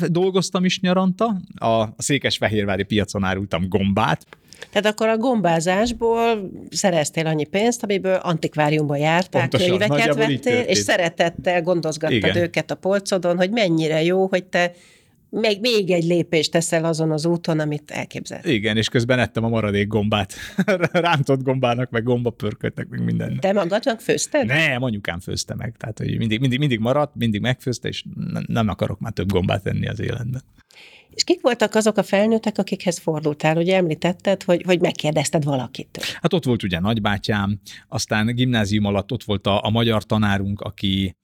Dolgoztam is nyaranta, a Székesfehérvári piacon árultam gombát, tehát akkor a gombázásból szereztél annyi pénzt, amiből antikváriumba jártál, Pontosan, könyveket vettél, és szeretettel gondozgattad Igen. őket a polcodon, hogy mennyire jó, hogy te még, még egy lépést teszel azon az úton, amit elképzel. Igen, és közben ettem a maradék gombát. Rántott gombának, meg gombapörkötnek, meg minden. Te magadnak főzted? Nem, anyukám főzte meg. Tehát, hogy mindig, mindig, mindig maradt, mindig megfőzte, és nem akarok már több gombát enni az életben. És kik voltak azok a felnőttek, akikhez fordultál? Ugye említetted, hogy, hogy megkérdezted valakit. Hát ott volt ugye nagybátyám, aztán gimnázium alatt ott volt a, a magyar tanárunk, aki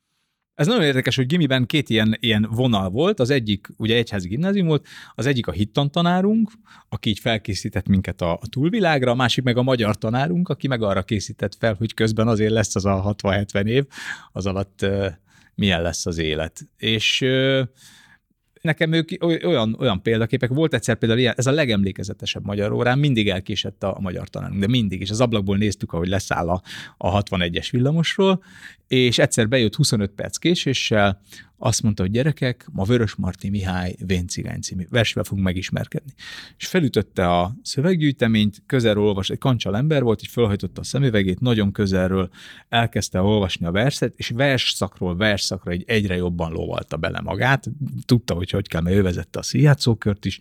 ez nagyon érdekes, hogy gimiben két ilyen, ilyen vonal volt, az egyik ugye egyházi gimnázium volt, az egyik a hittan tanárunk, aki így felkészített minket a, a túlvilágra, a másik meg a magyar tanárunk, aki meg arra készített fel, hogy közben azért lesz az a 60-70 év, az alatt uh, milyen lesz az élet. És uh, nekem ők olyan, olyan példaképek, volt egyszer például ilyen, ez a legemlékezetesebb magyar órán, mindig elkésett a, a magyar tanárunk, de mindig, és az ablakból néztük, ahogy leszáll a, a 61-es villamosról, és egyszer bejött 25 perc késéssel, azt mondta, hogy gyerekek, ma Vörös Marti Mihály Véncigány című versvel fogunk megismerkedni. És felütötte a szöveggyűjteményt, közelről olvas, egy kancsal ember volt, így felhajtotta a szemüvegét, nagyon közelről elkezdte olvasni a verset, és versszakról versszakra egy egyre jobban lovalta bele magát, tudta, hogy hogy kell, mert ő vezette a színjátszókört is,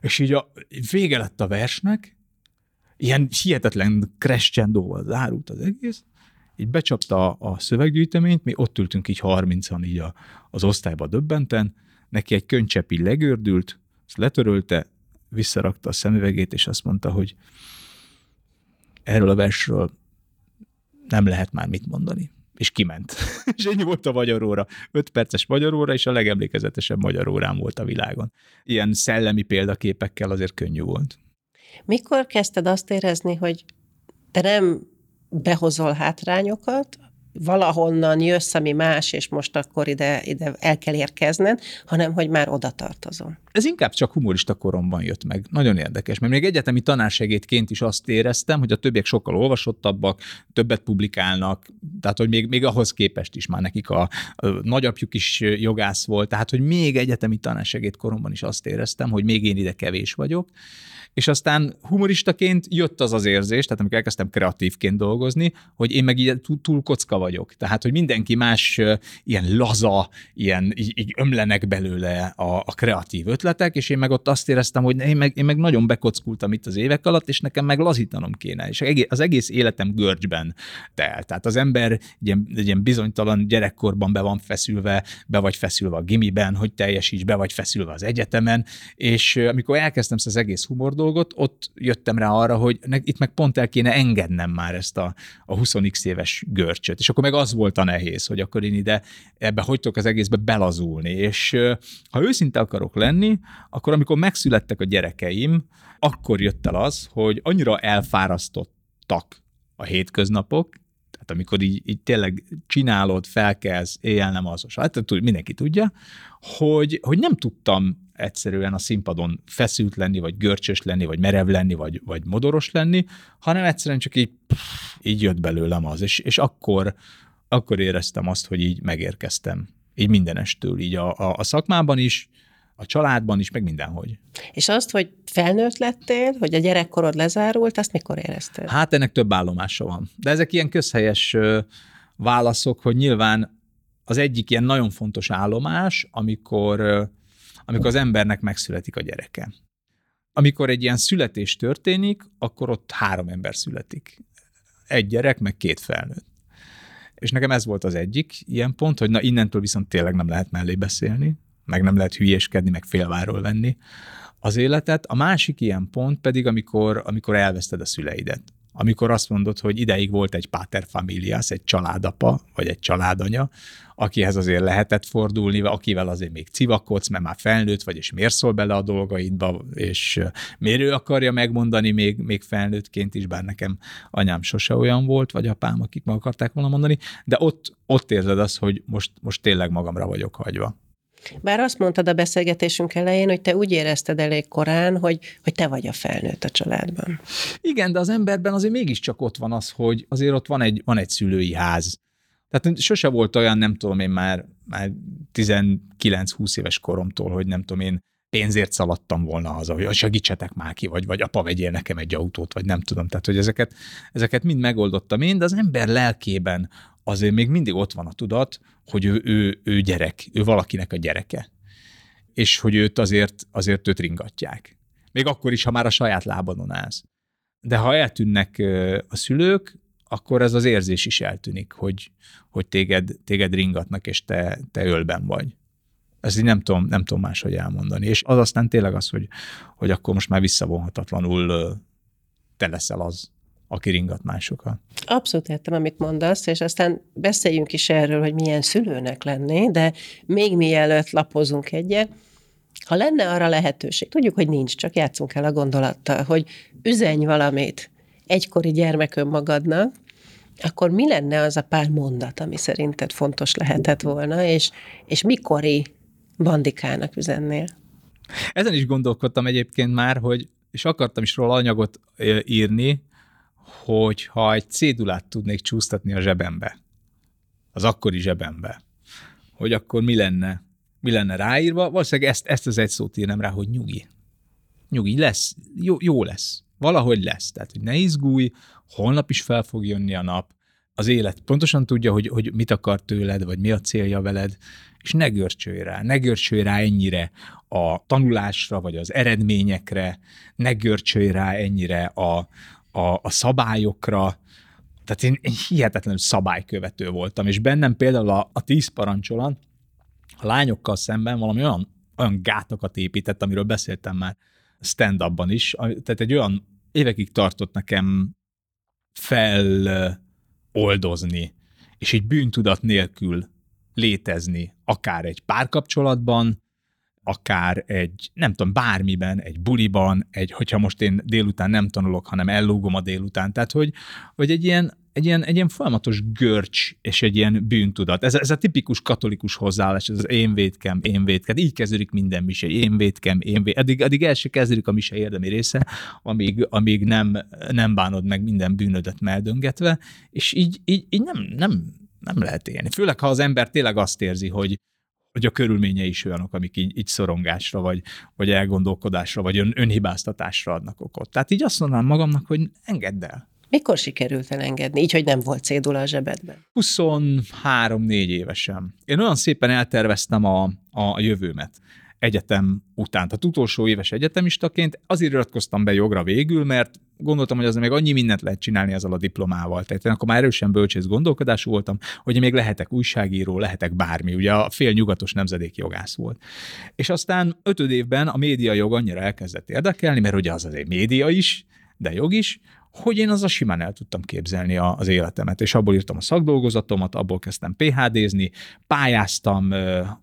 és így a vége lett a versnek, ilyen hihetetlen crescendóval zárult az egész, így becsapta a szöveggyűjteményt, mi ott ültünk így 30-an így a, az osztályba döbbenten, neki egy könycsepi legördült, azt letörölte, visszarakta a szemüvegét, és azt mondta, hogy erről a versről nem lehet már mit mondani. És kiment. és ennyi volt a magyar óra. Öt perces magyar óra, és a legemlékezetesebb magyar órám volt a világon. Ilyen szellemi példaképekkel azért könnyű volt. Mikor kezdted azt érezni, hogy te nem behozol hátrányokat, valahonnan jössz, ami más, és most akkor ide, ide el kell érkezned, hanem hogy már oda tartozom. Ez inkább csak humorista koromban jött meg. Nagyon érdekes, mert még egyetemi tanársegédként is azt éreztem, hogy a többiek sokkal olvasottabbak, többet publikálnak, tehát hogy még, még ahhoz képest is már nekik a, a nagyapjuk is jogász volt, tehát hogy még egyetemi tanársegéd koromban is azt éreztem, hogy még én ide kevés vagyok, és aztán humoristaként jött az az érzés, tehát amikor elkezdtem kreatívként dolgozni, hogy én meg így túl kocka vagyok. Tehát, hogy mindenki más ilyen laza, ilyen így, így ömlenek belőle a, a kreatív ötletek, és én meg ott azt éreztem, hogy én meg, én meg nagyon bekockultam itt az évek alatt, és nekem meg lazítanom kéne. És az egész életem görcsben telt. Tehát az ember egy ilyen, egy ilyen bizonytalan gyerekkorban be van feszülve, be vagy feszülve a gimiben, hogy teljesíts, be vagy feszülve az egyetemen, és amikor elkezdtem ezt az egész humor dolgot, ott jöttem rá arra, hogy itt meg pont el kéne engednem már ezt a, a 20x éves görcsöt. És akkor meg az volt a nehéz, hogy akkor én ide ebbe hogy tudok az egészbe belazulni. És ha őszinte akarok lenni, akkor amikor megszülettek a gyerekeim, akkor jött el az, hogy annyira elfárasztottak a hétköznapok, tehát amikor így, így tényleg csinálod, felkelsz, éjjel nem azos, hát mindenki tudja, hogy, hogy nem tudtam egyszerűen a színpadon feszült lenni, vagy görcsös lenni, vagy merev lenni, vagy, vagy modoros lenni, hanem egyszerűen csak így, pff, így jött belőlem az, és, és akkor, akkor éreztem azt, hogy így megérkeztem. Így mindenestől, így a, a, a szakmában is, a családban is, meg mindenhogy. És azt, hogy felnőtt lettél, hogy a gyerekkorod lezárult, azt mikor érezted? Hát ennek több állomása van. De ezek ilyen közhelyes válaszok, hogy nyilván az egyik ilyen nagyon fontos állomás, amikor amikor az embernek megszületik a gyereke. Amikor egy ilyen születés történik, akkor ott három ember születik. Egy gyerek, meg két felnőtt. És nekem ez volt az egyik ilyen pont, hogy na innentől viszont tényleg nem lehet mellé beszélni, meg nem lehet hülyéskedni, meg félváról venni az életet. A másik ilyen pont pedig, amikor, amikor elveszted a szüleidet amikor azt mondod, hogy ideig volt egy pater familias, egy családapa, vagy egy családanya, akihez azért lehetett fordulni, akivel azért még civakodsz, mert már felnőtt vagy, és miért szól bele a dolgaidba, és miért ő akarja megmondani még, még felnőttként is, bár nekem anyám sose olyan volt, vagy apám, akik meg akarták volna mondani, de ott, ott érzed azt, hogy most, most tényleg magamra vagyok hagyva. Bár azt mondtad a beszélgetésünk elején, hogy te úgy érezted elég korán, hogy, hogy te vagy a felnőtt a családban. Igen, de az emberben azért mégiscsak ott van az, hogy azért ott van egy, van egy szülői ház. Tehát sose volt olyan, nem tudom én már, már 19-20 éves koromtól, hogy nem tudom én pénzért szaladtam volna haza, hogy segítsetek már ki, vagy, vagy apa vegyél nekem egy autót, vagy nem tudom. Tehát, hogy ezeket, ezeket mind megoldottam én, de az ember lelkében azért még mindig ott van a tudat, hogy ő, ő, ő gyerek, ő valakinek a gyereke. És hogy őt azért, azért őt ringatják. Még akkor is, ha már a saját lábadon állsz. De ha eltűnnek a szülők, akkor ez az érzés is eltűnik, hogy, hogy téged, téged ringatnak, és te, te ölben vagy. Ezt így nem tudom, nem tudom máshogy elmondani. És az aztán tényleg az, hogy, hogy akkor most már visszavonhatatlanul te leszel az, aki ringat másokat. Abszolút értem, amit mondasz, és aztán beszéljünk is erről, hogy milyen szülőnek lenni, de még mielőtt lapozunk egyet, ha lenne arra lehetőség, tudjuk, hogy nincs, csak játszunk el a gondolattal, hogy üzenj valamit egykori gyermekön magadnak, akkor mi lenne az a pár mondat, ami szerinted fontos lehetett volna, és, és mikori bandikának üzennél? Ezen is gondolkodtam egyébként már, hogy és akartam is róla anyagot írni, hogy ha egy cédulát tudnék csúsztatni a zsebembe, az akkori zsebembe, hogy akkor mi lenne, mi lenne ráírva, valószínűleg ezt, ezt az egy szót írnám rá, hogy nyugi. Nyugi, lesz, jó, jó lesz, valahogy lesz. Tehát, hogy ne izgulj, holnap is fel fog jönni a nap, az élet pontosan tudja, hogy, hogy mit akar tőled, vagy mi a célja veled, és ne görcsölj rá, ne görcsölj rá ennyire a tanulásra, vagy az eredményekre, ne görcsölj rá ennyire a, a, a szabályokra, tehát én, én hihetetlenül szabálykövető voltam, és bennem például a, a tíz parancsolat a lányokkal szemben valami olyan, olyan gátakat épített, amiről beszéltem már stand-upban is, tehát egy olyan évekig tartott nekem feloldozni, és egy bűntudat nélkül létezni, akár egy párkapcsolatban, akár egy, nem tudom, bármiben, egy buliban, egy, hogyha most én délután nem tanulok, hanem ellógom a délután. Tehát, hogy, hogy egy ilyen, egy ilyen, egy ilyen folyamatos görcs és egy ilyen bűntudat. Ez, ez a tipikus katolikus hozzáállás, ez az én védkem, én védkem. Így kezdődik minden mise, én védkem, én védkem. Addig, addig el se kezdődik a mise érdemi része, amíg, amíg nem, nem bánod meg minden bűnödet meldöngetve, és így, így, így nem, nem, nem lehet élni. Főleg, ha az ember tényleg azt érzi, hogy, hogy a körülményei is olyanok, amik így, így szorongásra, vagy, vagy elgondolkodásra, vagy ön, önhibáztatásra adnak okot. Tehát így azt mondanám magamnak, hogy engedd el. Mikor sikerült elengedni, így, hogy nem volt cédula a zsebedben? 23-4 évesen. Én olyan szépen elterveztem a, a jövőmet egyetem után. Tehát utolsó éves egyetemistaként azért iratkoztam be jogra végül, mert gondoltam, hogy az még annyi mindent lehet csinálni ezzel a diplomával. Tehát én akkor már erősen bölcsész gondolkodású voltam, hogy még lehetek újságíró, lehetek bármi. Ugye a fél nyugatos nemzedék jogász volt. És aztán ötöd évben a média jog annyira elkezdett érdekelni, mert ugye az azért média is, de jog is, hogy én a simán el tudtam képzelni az életemet, és abból írtam a szakdolgozatomat, abból kezdtem PHD-zni, pályáztam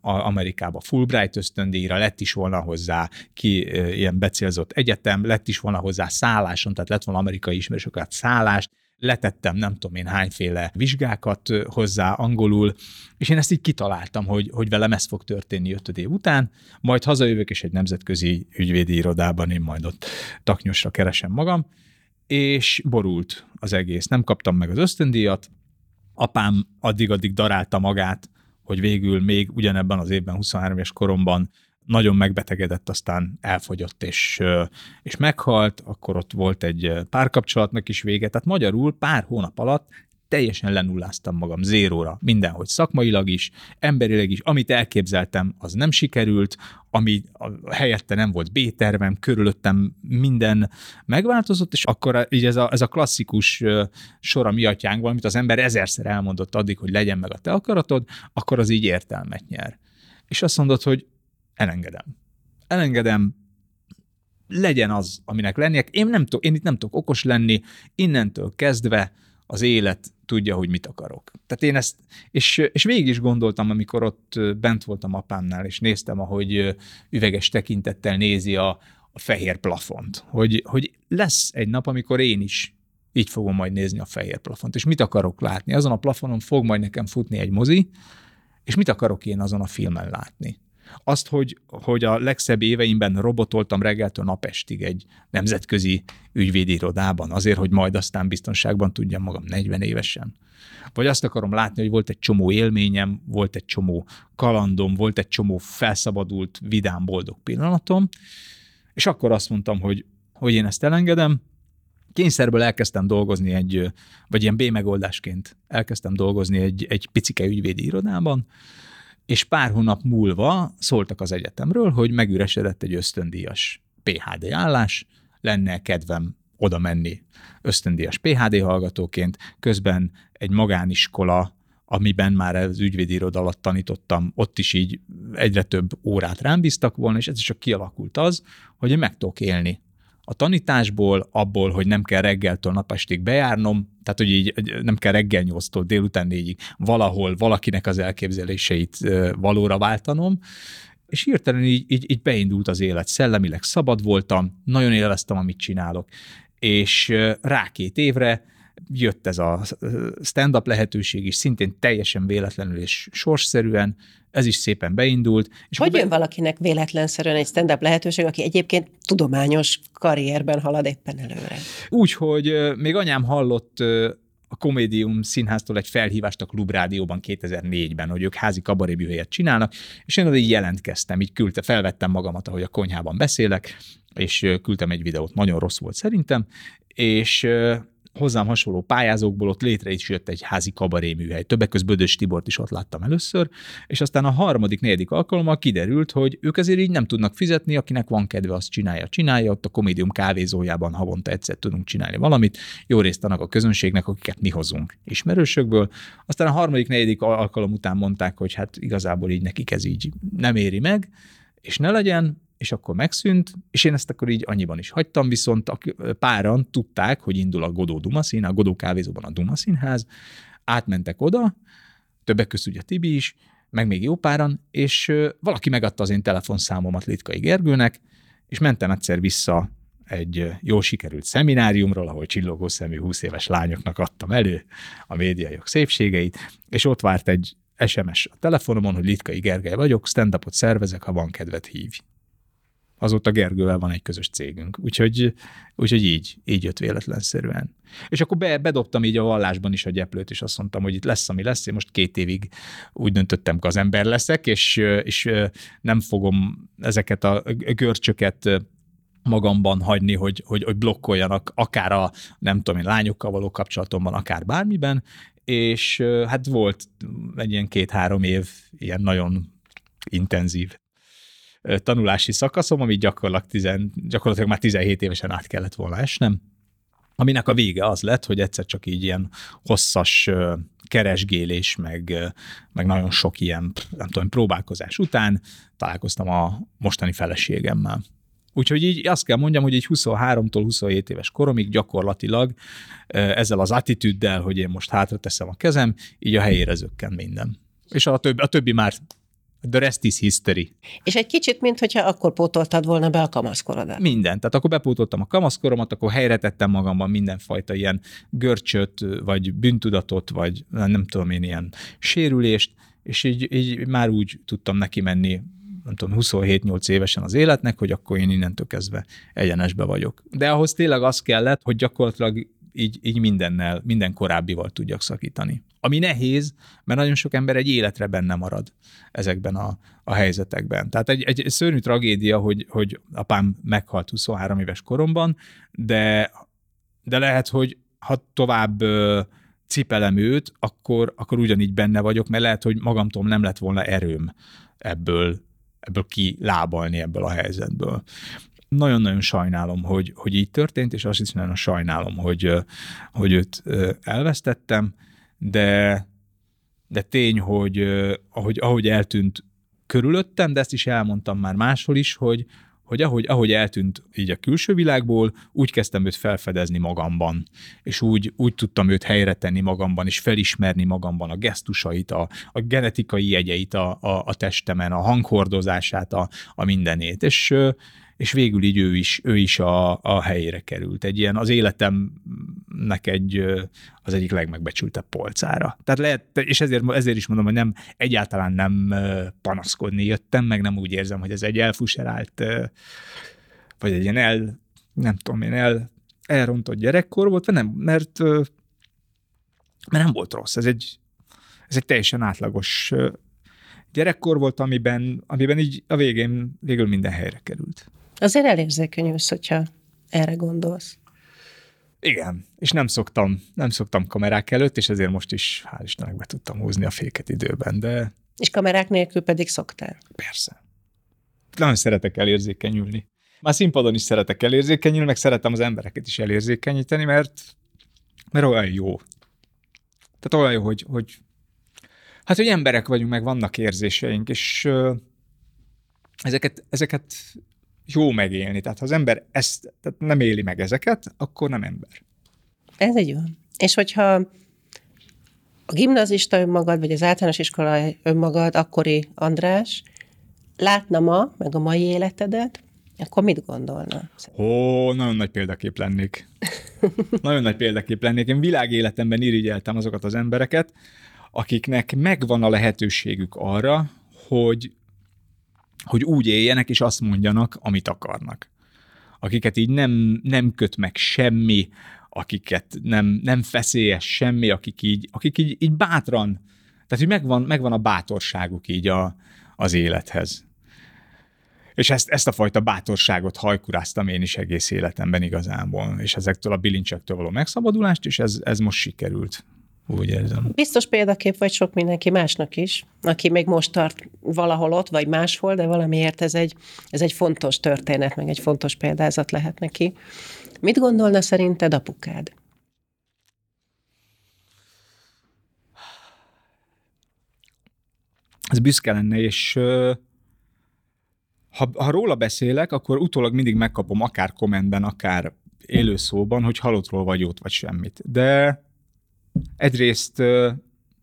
Amerikába Fulbright ösztöndíjra, lett is volna hozzá ki ilyen becélzott egyetem, lett is volna hozzá szálláson, tehát lett volna amerikai ismerősöket szállást, letettem nem tudom én hányféle vizsgákat hozzá angolul, és én ezt így kitaláltam, hogy, hogy velem ez fog történni ötöd év után, majd hazajövök, és egy nemzetközi ügyvédi irodában én majd ott taknyosra keresem magam, és borult az egész. Nem kaptam meg az ösztöndíjat, apám addig-addig darálta magát, hogy végül még ugyanebben az évben, 23 éves koromban nagyon megbetegedett, aztán elfogyott és, és meghalt, akkor ott volt egy párkapcsolatnak is vége, tehát magyarul pár hónap alatt teljesen lenulláztam magam zéróra, mindenhogy szakmailag is, emberileg is, amit elképzeltem, az nem sikerült, ami helyette nem volt B-tervem, körülöttem minden megváltozott, és akkor így ez a, ez a klasszikus sor a mi amit az ember ezerszer elmondott addig, hogy legyen meg a te akaratod, akkor az így értelmet nyer. És azt mondod, hogy elengedem. Elengedem, legyen az, aminek lennie. Én, nem tudok, én itt nem tudok okos lenni, innentől kezdve az élet tudja, hogy mit akarok. Tehát én ezt, és, és végig is gondoltam, amikor ott bent voltam apámnál, és néztem, ahogy üveges tekintettel nézi a, a fehér plafont, hogy, hogy lesz egy nap, amikor én is így fogom majd nézni a fehér plafont. És mit akarok látni? Azon a plafonon fog majd nekem futni egy mozi, és mit akarok én azon a filmen látni? Azt, hogy, hogy a legszebb éveimben robotoltam reggeltől napestig egy nemzetközi ügyvédi irodában, azért, hogy majd aztán biztonságban tudjam magam 40 évesen. Vagy azt akarom látni, hogy volt egy csomó élményem, volt egy csomó kalandom, volt egy csomó felszabadult, vidám, boldog pillanatom, és akkor azt mondtam, hogy, hogy én ezt elengedem, kényszerből elkezdtem dolgozni egy, vagy ilyen B megoldásként elkezdtem dolgozni egy, egy picike ügyvédi irodában, és pár hónap múlva szóltak az egyetemről, hogy megüresedett egy ösztöndíjas PHD állás, lenne kedvem oda menni ösztöndíjas PHD hallgatóként, közben egy magániskola, amiben már az ügyvédi iroda alatt tanítottam, ott is így egyre több órát rám bíztak volna, és ez is csak kialakult az, hogy én meg tudok élni a tanításból, abból, hogy nem kell reggeltől napestig bejárnom, tehát hogy így nem kell reggel nyolctól délután négyig valahol valakinek az elképzeléseit valóra váltanom, és hirtelen így, így, így beindult az élet. Szellemileg szabad voltam, nagyon élveztem, amit csinálok, és rá két évre jött ez a stand-up lehetőség is, szintén teljesen véletlenül és sorsszerűen, ez is szépen beindult. És hogy jön be... valakinek véletlenszerűen egy stand-up lehetőség, aki egyébként tudományos karrierben halad éppen előre? Úgy, hogy még anyám hallott a Komédium színháztól egy felhívást a Klubrádióban 2004-ben, hogy ők házi kabarébűhelyet csinálnak, és én oda így jelentkeztem, így küldte, felvettem magamat, ahogy a konyhában beszélek, és küldtem egy videót, nagyon rossz volt szerintem, és hozzám hasonló pályázókból ott létre is jött egy házi kabaré műhely. Többek között Bödös Tibort is ott láttam először, és aztán a harmadik, negyedik alkalommal kiderült, hogy ők azért így nem tudnak fizetni, akinek van kedve, azt csinálja, csinálja. Ott a komédium kávézójában havonta egyszer tudunk csinálni valamit, jó részt annak a közönségnek, akiket mi hozunk ismerősökből. Aztán a harmadik, negyedik alkalom után mondták, hogy hát igazából így nekik ez így nem éri meg, és ne legyen, és akkor megszűnt, és én ezt akkor így annyiban is hagytam, viszont a páran tudták, hogy indul a Godó Duma szín, a Godó kávézóban a Duma színház, átmentek oda, többek között ugye Tibi is, meg még jó páran, és valaki megadta az én telefonszámomat Litkai Gergőnek, és mentem egyszer vissza egy jól sikerült szemináriumról, ahol csillogó szemű 20 éves lányoknak adtam elő a médiajog szépségeit, és ott várt egy SMS a telefonomon, hogy Litkai Gergely vagyok, stand-upot szervezek, ha van kedvet hívj. Azóta Gergővel van egy közös cégünk. Úgyhogy, úgyhogy így, így jött véletlenszerűen. És akkor be, bedobtam így a vallásban is a gyeplőt, és azt mondtam, hogy itt lesz, ami lesz. Én most két évig úgy döntöttem, hogy az ember leszek, és, és nem fogom ezeket a görcsöket magamban hagyni, hogy, hogy, hogy blokkoljanak akár a, nem tudom én, lányokkal való kapcsolatomban, akár bármiben, és hát volt egy ilyen két-három év ilyen nagyon intenzív tanulási szakaszom, ami gyakorlatilag, tizen, gyakorlatilag már 17 évesen át kellett volna esnem, aminek a vége az lett, hogy egyszer csak így ilyen hosszas keresgélés, meg, meg nagyon sok ilyen, nem tudom, próbálkozás után találkoztam a mostani feleségemmel. Úgyhogy így azt kell mondjam, hogy egy 23-tól 27 éves koromig gyakorlatilag ezzel az attitűddel, hogy én most hátra teszem a kezem, így a helyére zökken minden. És a többi, a többi már The rest is history. És egy kicsit, mintha akkor pótoltad volna be a kamaszkorodat. Minden. Tehát akkor bepótoltam a kamaszkoromat, akkor helyre tettem magamban mindenfajta ilyen görcsöt, vagy bűntudatot, vagy nem tudom én, ilyen sérülést, és így, így már úgy tudtam neki menni nem tudom, 27-8 évesen az életnek, hogy akkor én innentől kezdve egyenesbe vagyok. De ahhoz tényleg az kellett, hogy gyakorlatilag így, így mindennel, minden korábbival tudjak szakítani. Ami nehéz, mert nagyon sok ember egy életre benne marad ezekben a, a helyzetekben. Tehát egy, egy szörnyű tragédia, hogy, hogy apám meghalt 23 éves koromban, de, de lehet, hogy ha tovább cipelem őt, akkor, akkor ugyanígy benne vagyok, mert lehet, hogy magamtól nem lett volna erőm ebből, ebből kilábalni ebből a helyzetből nagyon-nagyon sajnálom, hogy, hogy így történt, és azt is nagyon sajnálom, hogy, hogy őt elvesztettem, de, de tény, hogy ahogy, ahogy eltűnt körülöttem, de ezt is elmondtam már máshol is, hogy, hogy ahogy, ahogy eltűnt így a külső világból, úgy kezdtem őt felfedezni magamban, és úgy, úgy tudtam őt helyre tenni magamban, és felismerni magamban a gesztusait, a, a genetikai jegyeit a, a, a testemen, a hanghordozását, a, a mindenét. És, és végül így ő is, ő is a, a helyére került. Egy ilyen az életemnek egy, az egyik legmegbecsültebb polcára. Tehát lehet, és ezért, ezért is mondom, hogy nem, egyáltalán nem panaszkodni jöttem, meg nem úgy érzem, hogy ez egy elfuserált, vagy egy ilyen el, nem tudom én, el, elrontott gyerekkor volt, vagy nem, mert, mert nem volt rossz. Ez egy, ez egy teljesen átlagos gyerekkor volt, amiben, amiben így a végén végül minden helyre került. Azért elérzékenyülsz, hogyha erre gondolsz. Igen, és nem szoktam, nem szoktam kamerák előtt, és ezért most is, hál' Istennek, be tudtam húzni a féket időben, de... És kamerák nélkül pedig szoktál? Persze. Nagyon szeretek elérzékenyülni. Már színpadon is szeretek elérzékenyülni, meg szeretem az embereket is elérzékenyíteni, mert, mert olyan jó. Tehát olyan jó, hogy, hogy hát, hogy emberek vagyunk, meg vannak érzéseink, és ezeket, ezeket jó megélni. Tehát ha az ember ezt tehát nem éli meg ezeket, akkor nem ember. Ez egy olyan. És hogyha a gimnazista önmagad, vagy az általános iskola önmagad, akkori András, látna ma, meg a mai életedet, akkor mit gondolna? Ó, nagyon nagy példakép lennék. nagyon nagy példakép lennék. Én világéletemben irigyeltem azokat az embereket, akiknek megvan a lehetőségük arra, hogy hogy úgy éljenek, és azt mondjanak, amit akarnak. Akiket így nem, nem köt meg semmi, akiket nem, nem feszélyes semmi, akik így, akik így, így bátran, tehát hogy megvan, megvan a bátorságuk így a, az élethez. És ezt, ezt a fajta bátorságot hajkuráztam én is egész életemben igazából, és ezektől a bilincsektől való megszabadulást, és ez, ez most sikerült. Úgy érzem. Biztos példakép vagy sok mindenki másnak is, aki még most tart valahol ott, vagy máshol, de valamiért ez egy, ez egy fontos történet, meg egy fontos példázat lehet neki. Mit gondolna szerinted apukád? Ez büszke lenne, és ha, ha róla beszélek, akkor utólag mindig megkapom akár kommentben, akár élőszóban, hogy halottról vagy jót, vagy semmit. De egyrészt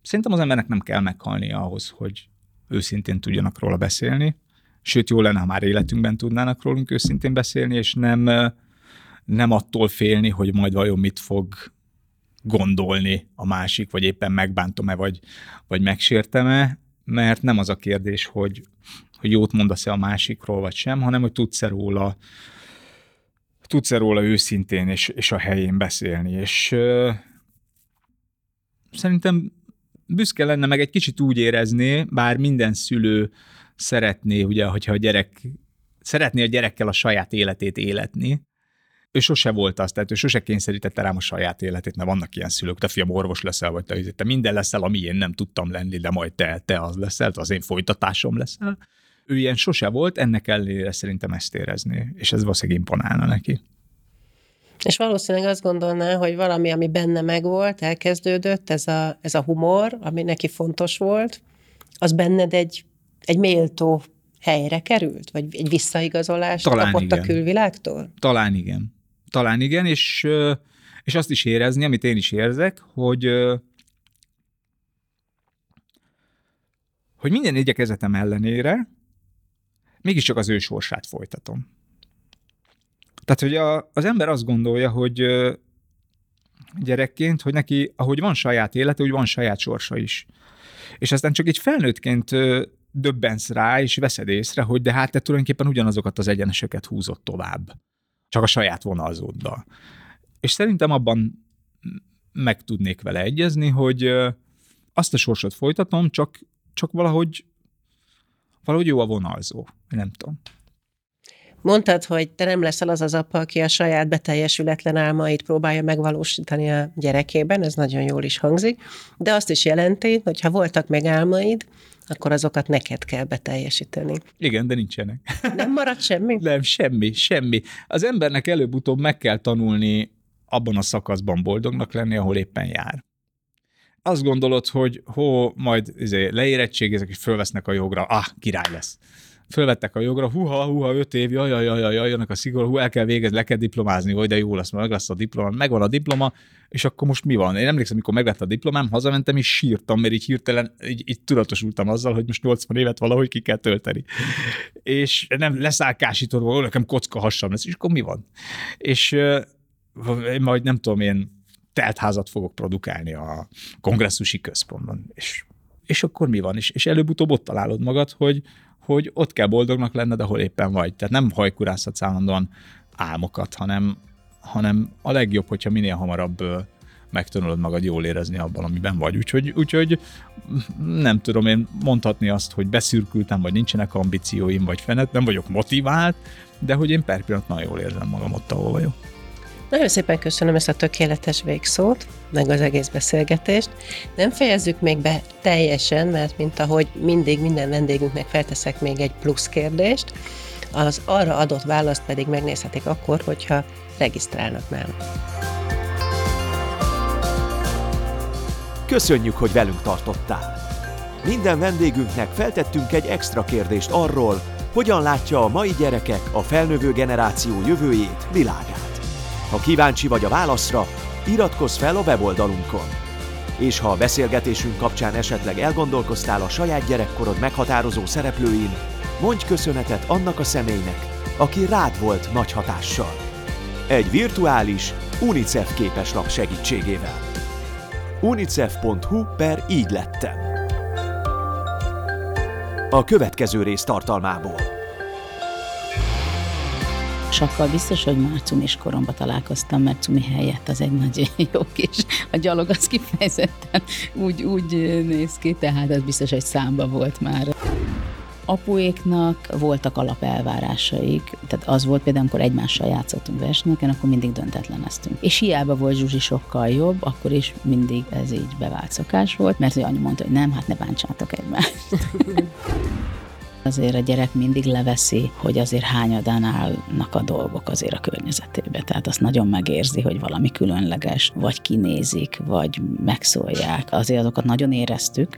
szerintem az embernek nem kell meghalni ahhoz, hogy őszintén tudjanak róla beszélni. Sőt, jó lenne, ha már életünkben tudnának rólunk őszintén beszélni, és nem, nem attól félni, hogy majd vajon mit fog gondolni a másik, vagy éppen megbántom-e, vagy, vagy megsértem-e, mert nem az a kérdés, hogy, hogy jót mondasz-e a másikról, vagy sem, hanem hogy tudsz-e róla, tudsz-e róla őszintén és, és a helyén beszélni. És szerintem büszke lenne, meg egy kicsit úgy érezni, bár minden szülő szeretné, ugye, hogyha a gyerek, szeretné a gyerekkel a saját életét életni, ő sose volt az, tehát ő sose kényszerítette rám a saját életét, mert vannak ilyen szülők, te fiam orvos leszel, vagy te, te minden leszel, ami én nem tudtam lenni, de majd te, te az leszel, az én folytatásom leszel. Ő ilyen sose volt, ennek ellenére szerintem ezt érezni, és ez valószínűleg imponálna neki. És valószínűleg azt gondolná, hogy valami, ami benne megvolt, elkezdődött, ez a, ez a humor, ami neki fontos volt, az benned egy, egy méltó helyre került? Vagy egy visszaigazolást Talán kapott igen. a külvilágtól? Talán igen. Talán igen, és, és azt is érezni, amit én is érzek, hogy hogy minden igyekezetem ellenére mégiscsak az ő sorsát folytatom. Tehát, hogy a, az ember azt gondolja, hogy gyerekként, hogy neki, ahogy van saját élete, úgy van saját sorsa is. És aztán csak egy felnőttként döbbensz rá, és veszed észre, hogy de hát te tulajdonképpen ugyanazokat az egyeneseket húzott tovább. Csak a saját vonalzóddal. És szerintem abban meg tudnék vele egyezni, hogy azt a sorsot folytatom, csak, csak valahogy, valahogy jó a vonalzó. Nem tudom. Mondtad, hogy te nem leszel az az apa, aki a saját beteljesületlen álmait próbálja megvalósítani a gyerekében, ez nagyon jól is hangzik, de azt is jelenti, hogy ha voltak meg álmaid, akkor azokat neked kell beteljesíteni. Igen, de nincsenek. Nem marad semmi? Nem, semmi, semmi. Az embernek előbb-utóbb meg kell tanulni abban a szakaszban boldognak lenni, ahol éppen jár. Azt gondolod, hogy hó, majd izé, leérettségezek, és fölvesznek a jogra, ah, király lesz fölvettek a jogra, huha, huha, öt év, jaj, jaj, jaj, jaj, jönnek a szigor, hú, el kell végezni, le kell diplomázni, hogy de jó lesz, meg lesz a diploma, megvan a diploma, és akkor most mi van? Én emlékszem, amikor meglett a diplomám, hazamentem, és sírtam, mert így hirtelen így, így tudatosultam azzal, hogy most 80 évet valahogy ki kell tölteni. és nem leszállkásítod, nekem kocka hassam lesz, és akkor mi van? És én majd nem tudom, én teltházat fogok produkálni a kongresszusi központban, és és akkor mi van? És, és előbb-utóbb ott találod magad, hogy, hogy ott kell boldognak lenned, ahol éppen vagy. Tehát nem hajkurázhatsz állandóan álmokat, hanem, hanem a legjobb, hogyha minél hamarabb megtanulod magad jól érezni abban, amiben vagy. Úgyhogy, úgyhogy nem tudom én mondhatni azt, hogy beszürkültem, vagy nincsenek ambícióim, vagy fenet, nem vagyok motivált, de hogy én per pillanat nagyon jól érzem magam ott, ahol vagyok. Nagyon szépen köszönöm ezt a tökéletes végszót, meg az egész beszélgetést. Nem fejezzük még be teljesen, mert mint ahogy mindig minden vendégünknek felteszek még egy plusz kérdést, az arra adott választ pedig megnézhetik akkor, hogyha regisztrálnak nálunk. Köszönjük, hogy velünk tartottál! Minden vendégünknek feltettünk egy extra kérdést arról, hogyan látja a mai gyerekek a felnövő generáció jövőjét, világát. Ha kíváncsi vagy a válaszra, iratkozz fel a weboldalunkon. És ha a beszélgetésünk kapcsán esetleg elgondolkoztál a saját gyerekkorod meghatározó szereplőin, mondj köszönetet annak a személynek, aki rád volt nagy hatással. Egy virtuális UNICEF képeslap segítségével. unicef.hu per így lettem. A következő rész tartalmából. Sakkal biztos, hogy már cumis koromban találkoztam, mert cumi helyett az egy nagy jó kis, a gyalog az kifejezetten úgy, úgy néz ki, tehát ez biztos, hogy számba volt már apuéknak voltak alapelvárásaik, tehát az volt például, amikor egymással játszottunk versenyeken, akkor mindig döntetleneztünk. És hiába volt Zsuzsi sokkal jobb, akkor is mindig ez így bevált szokás volt, mert ő anyu mondta, hogy nem, hát ne bántsátok egymást. Azért a gyerek mindig leveszi, hogy azért hányadán állnak a dolgok azért a környezetébe. Tehát azt nagyon megérzi, hogy valami különleges, vagy kinézik, vagy megszólják. Azért azokat nagyon éreztük.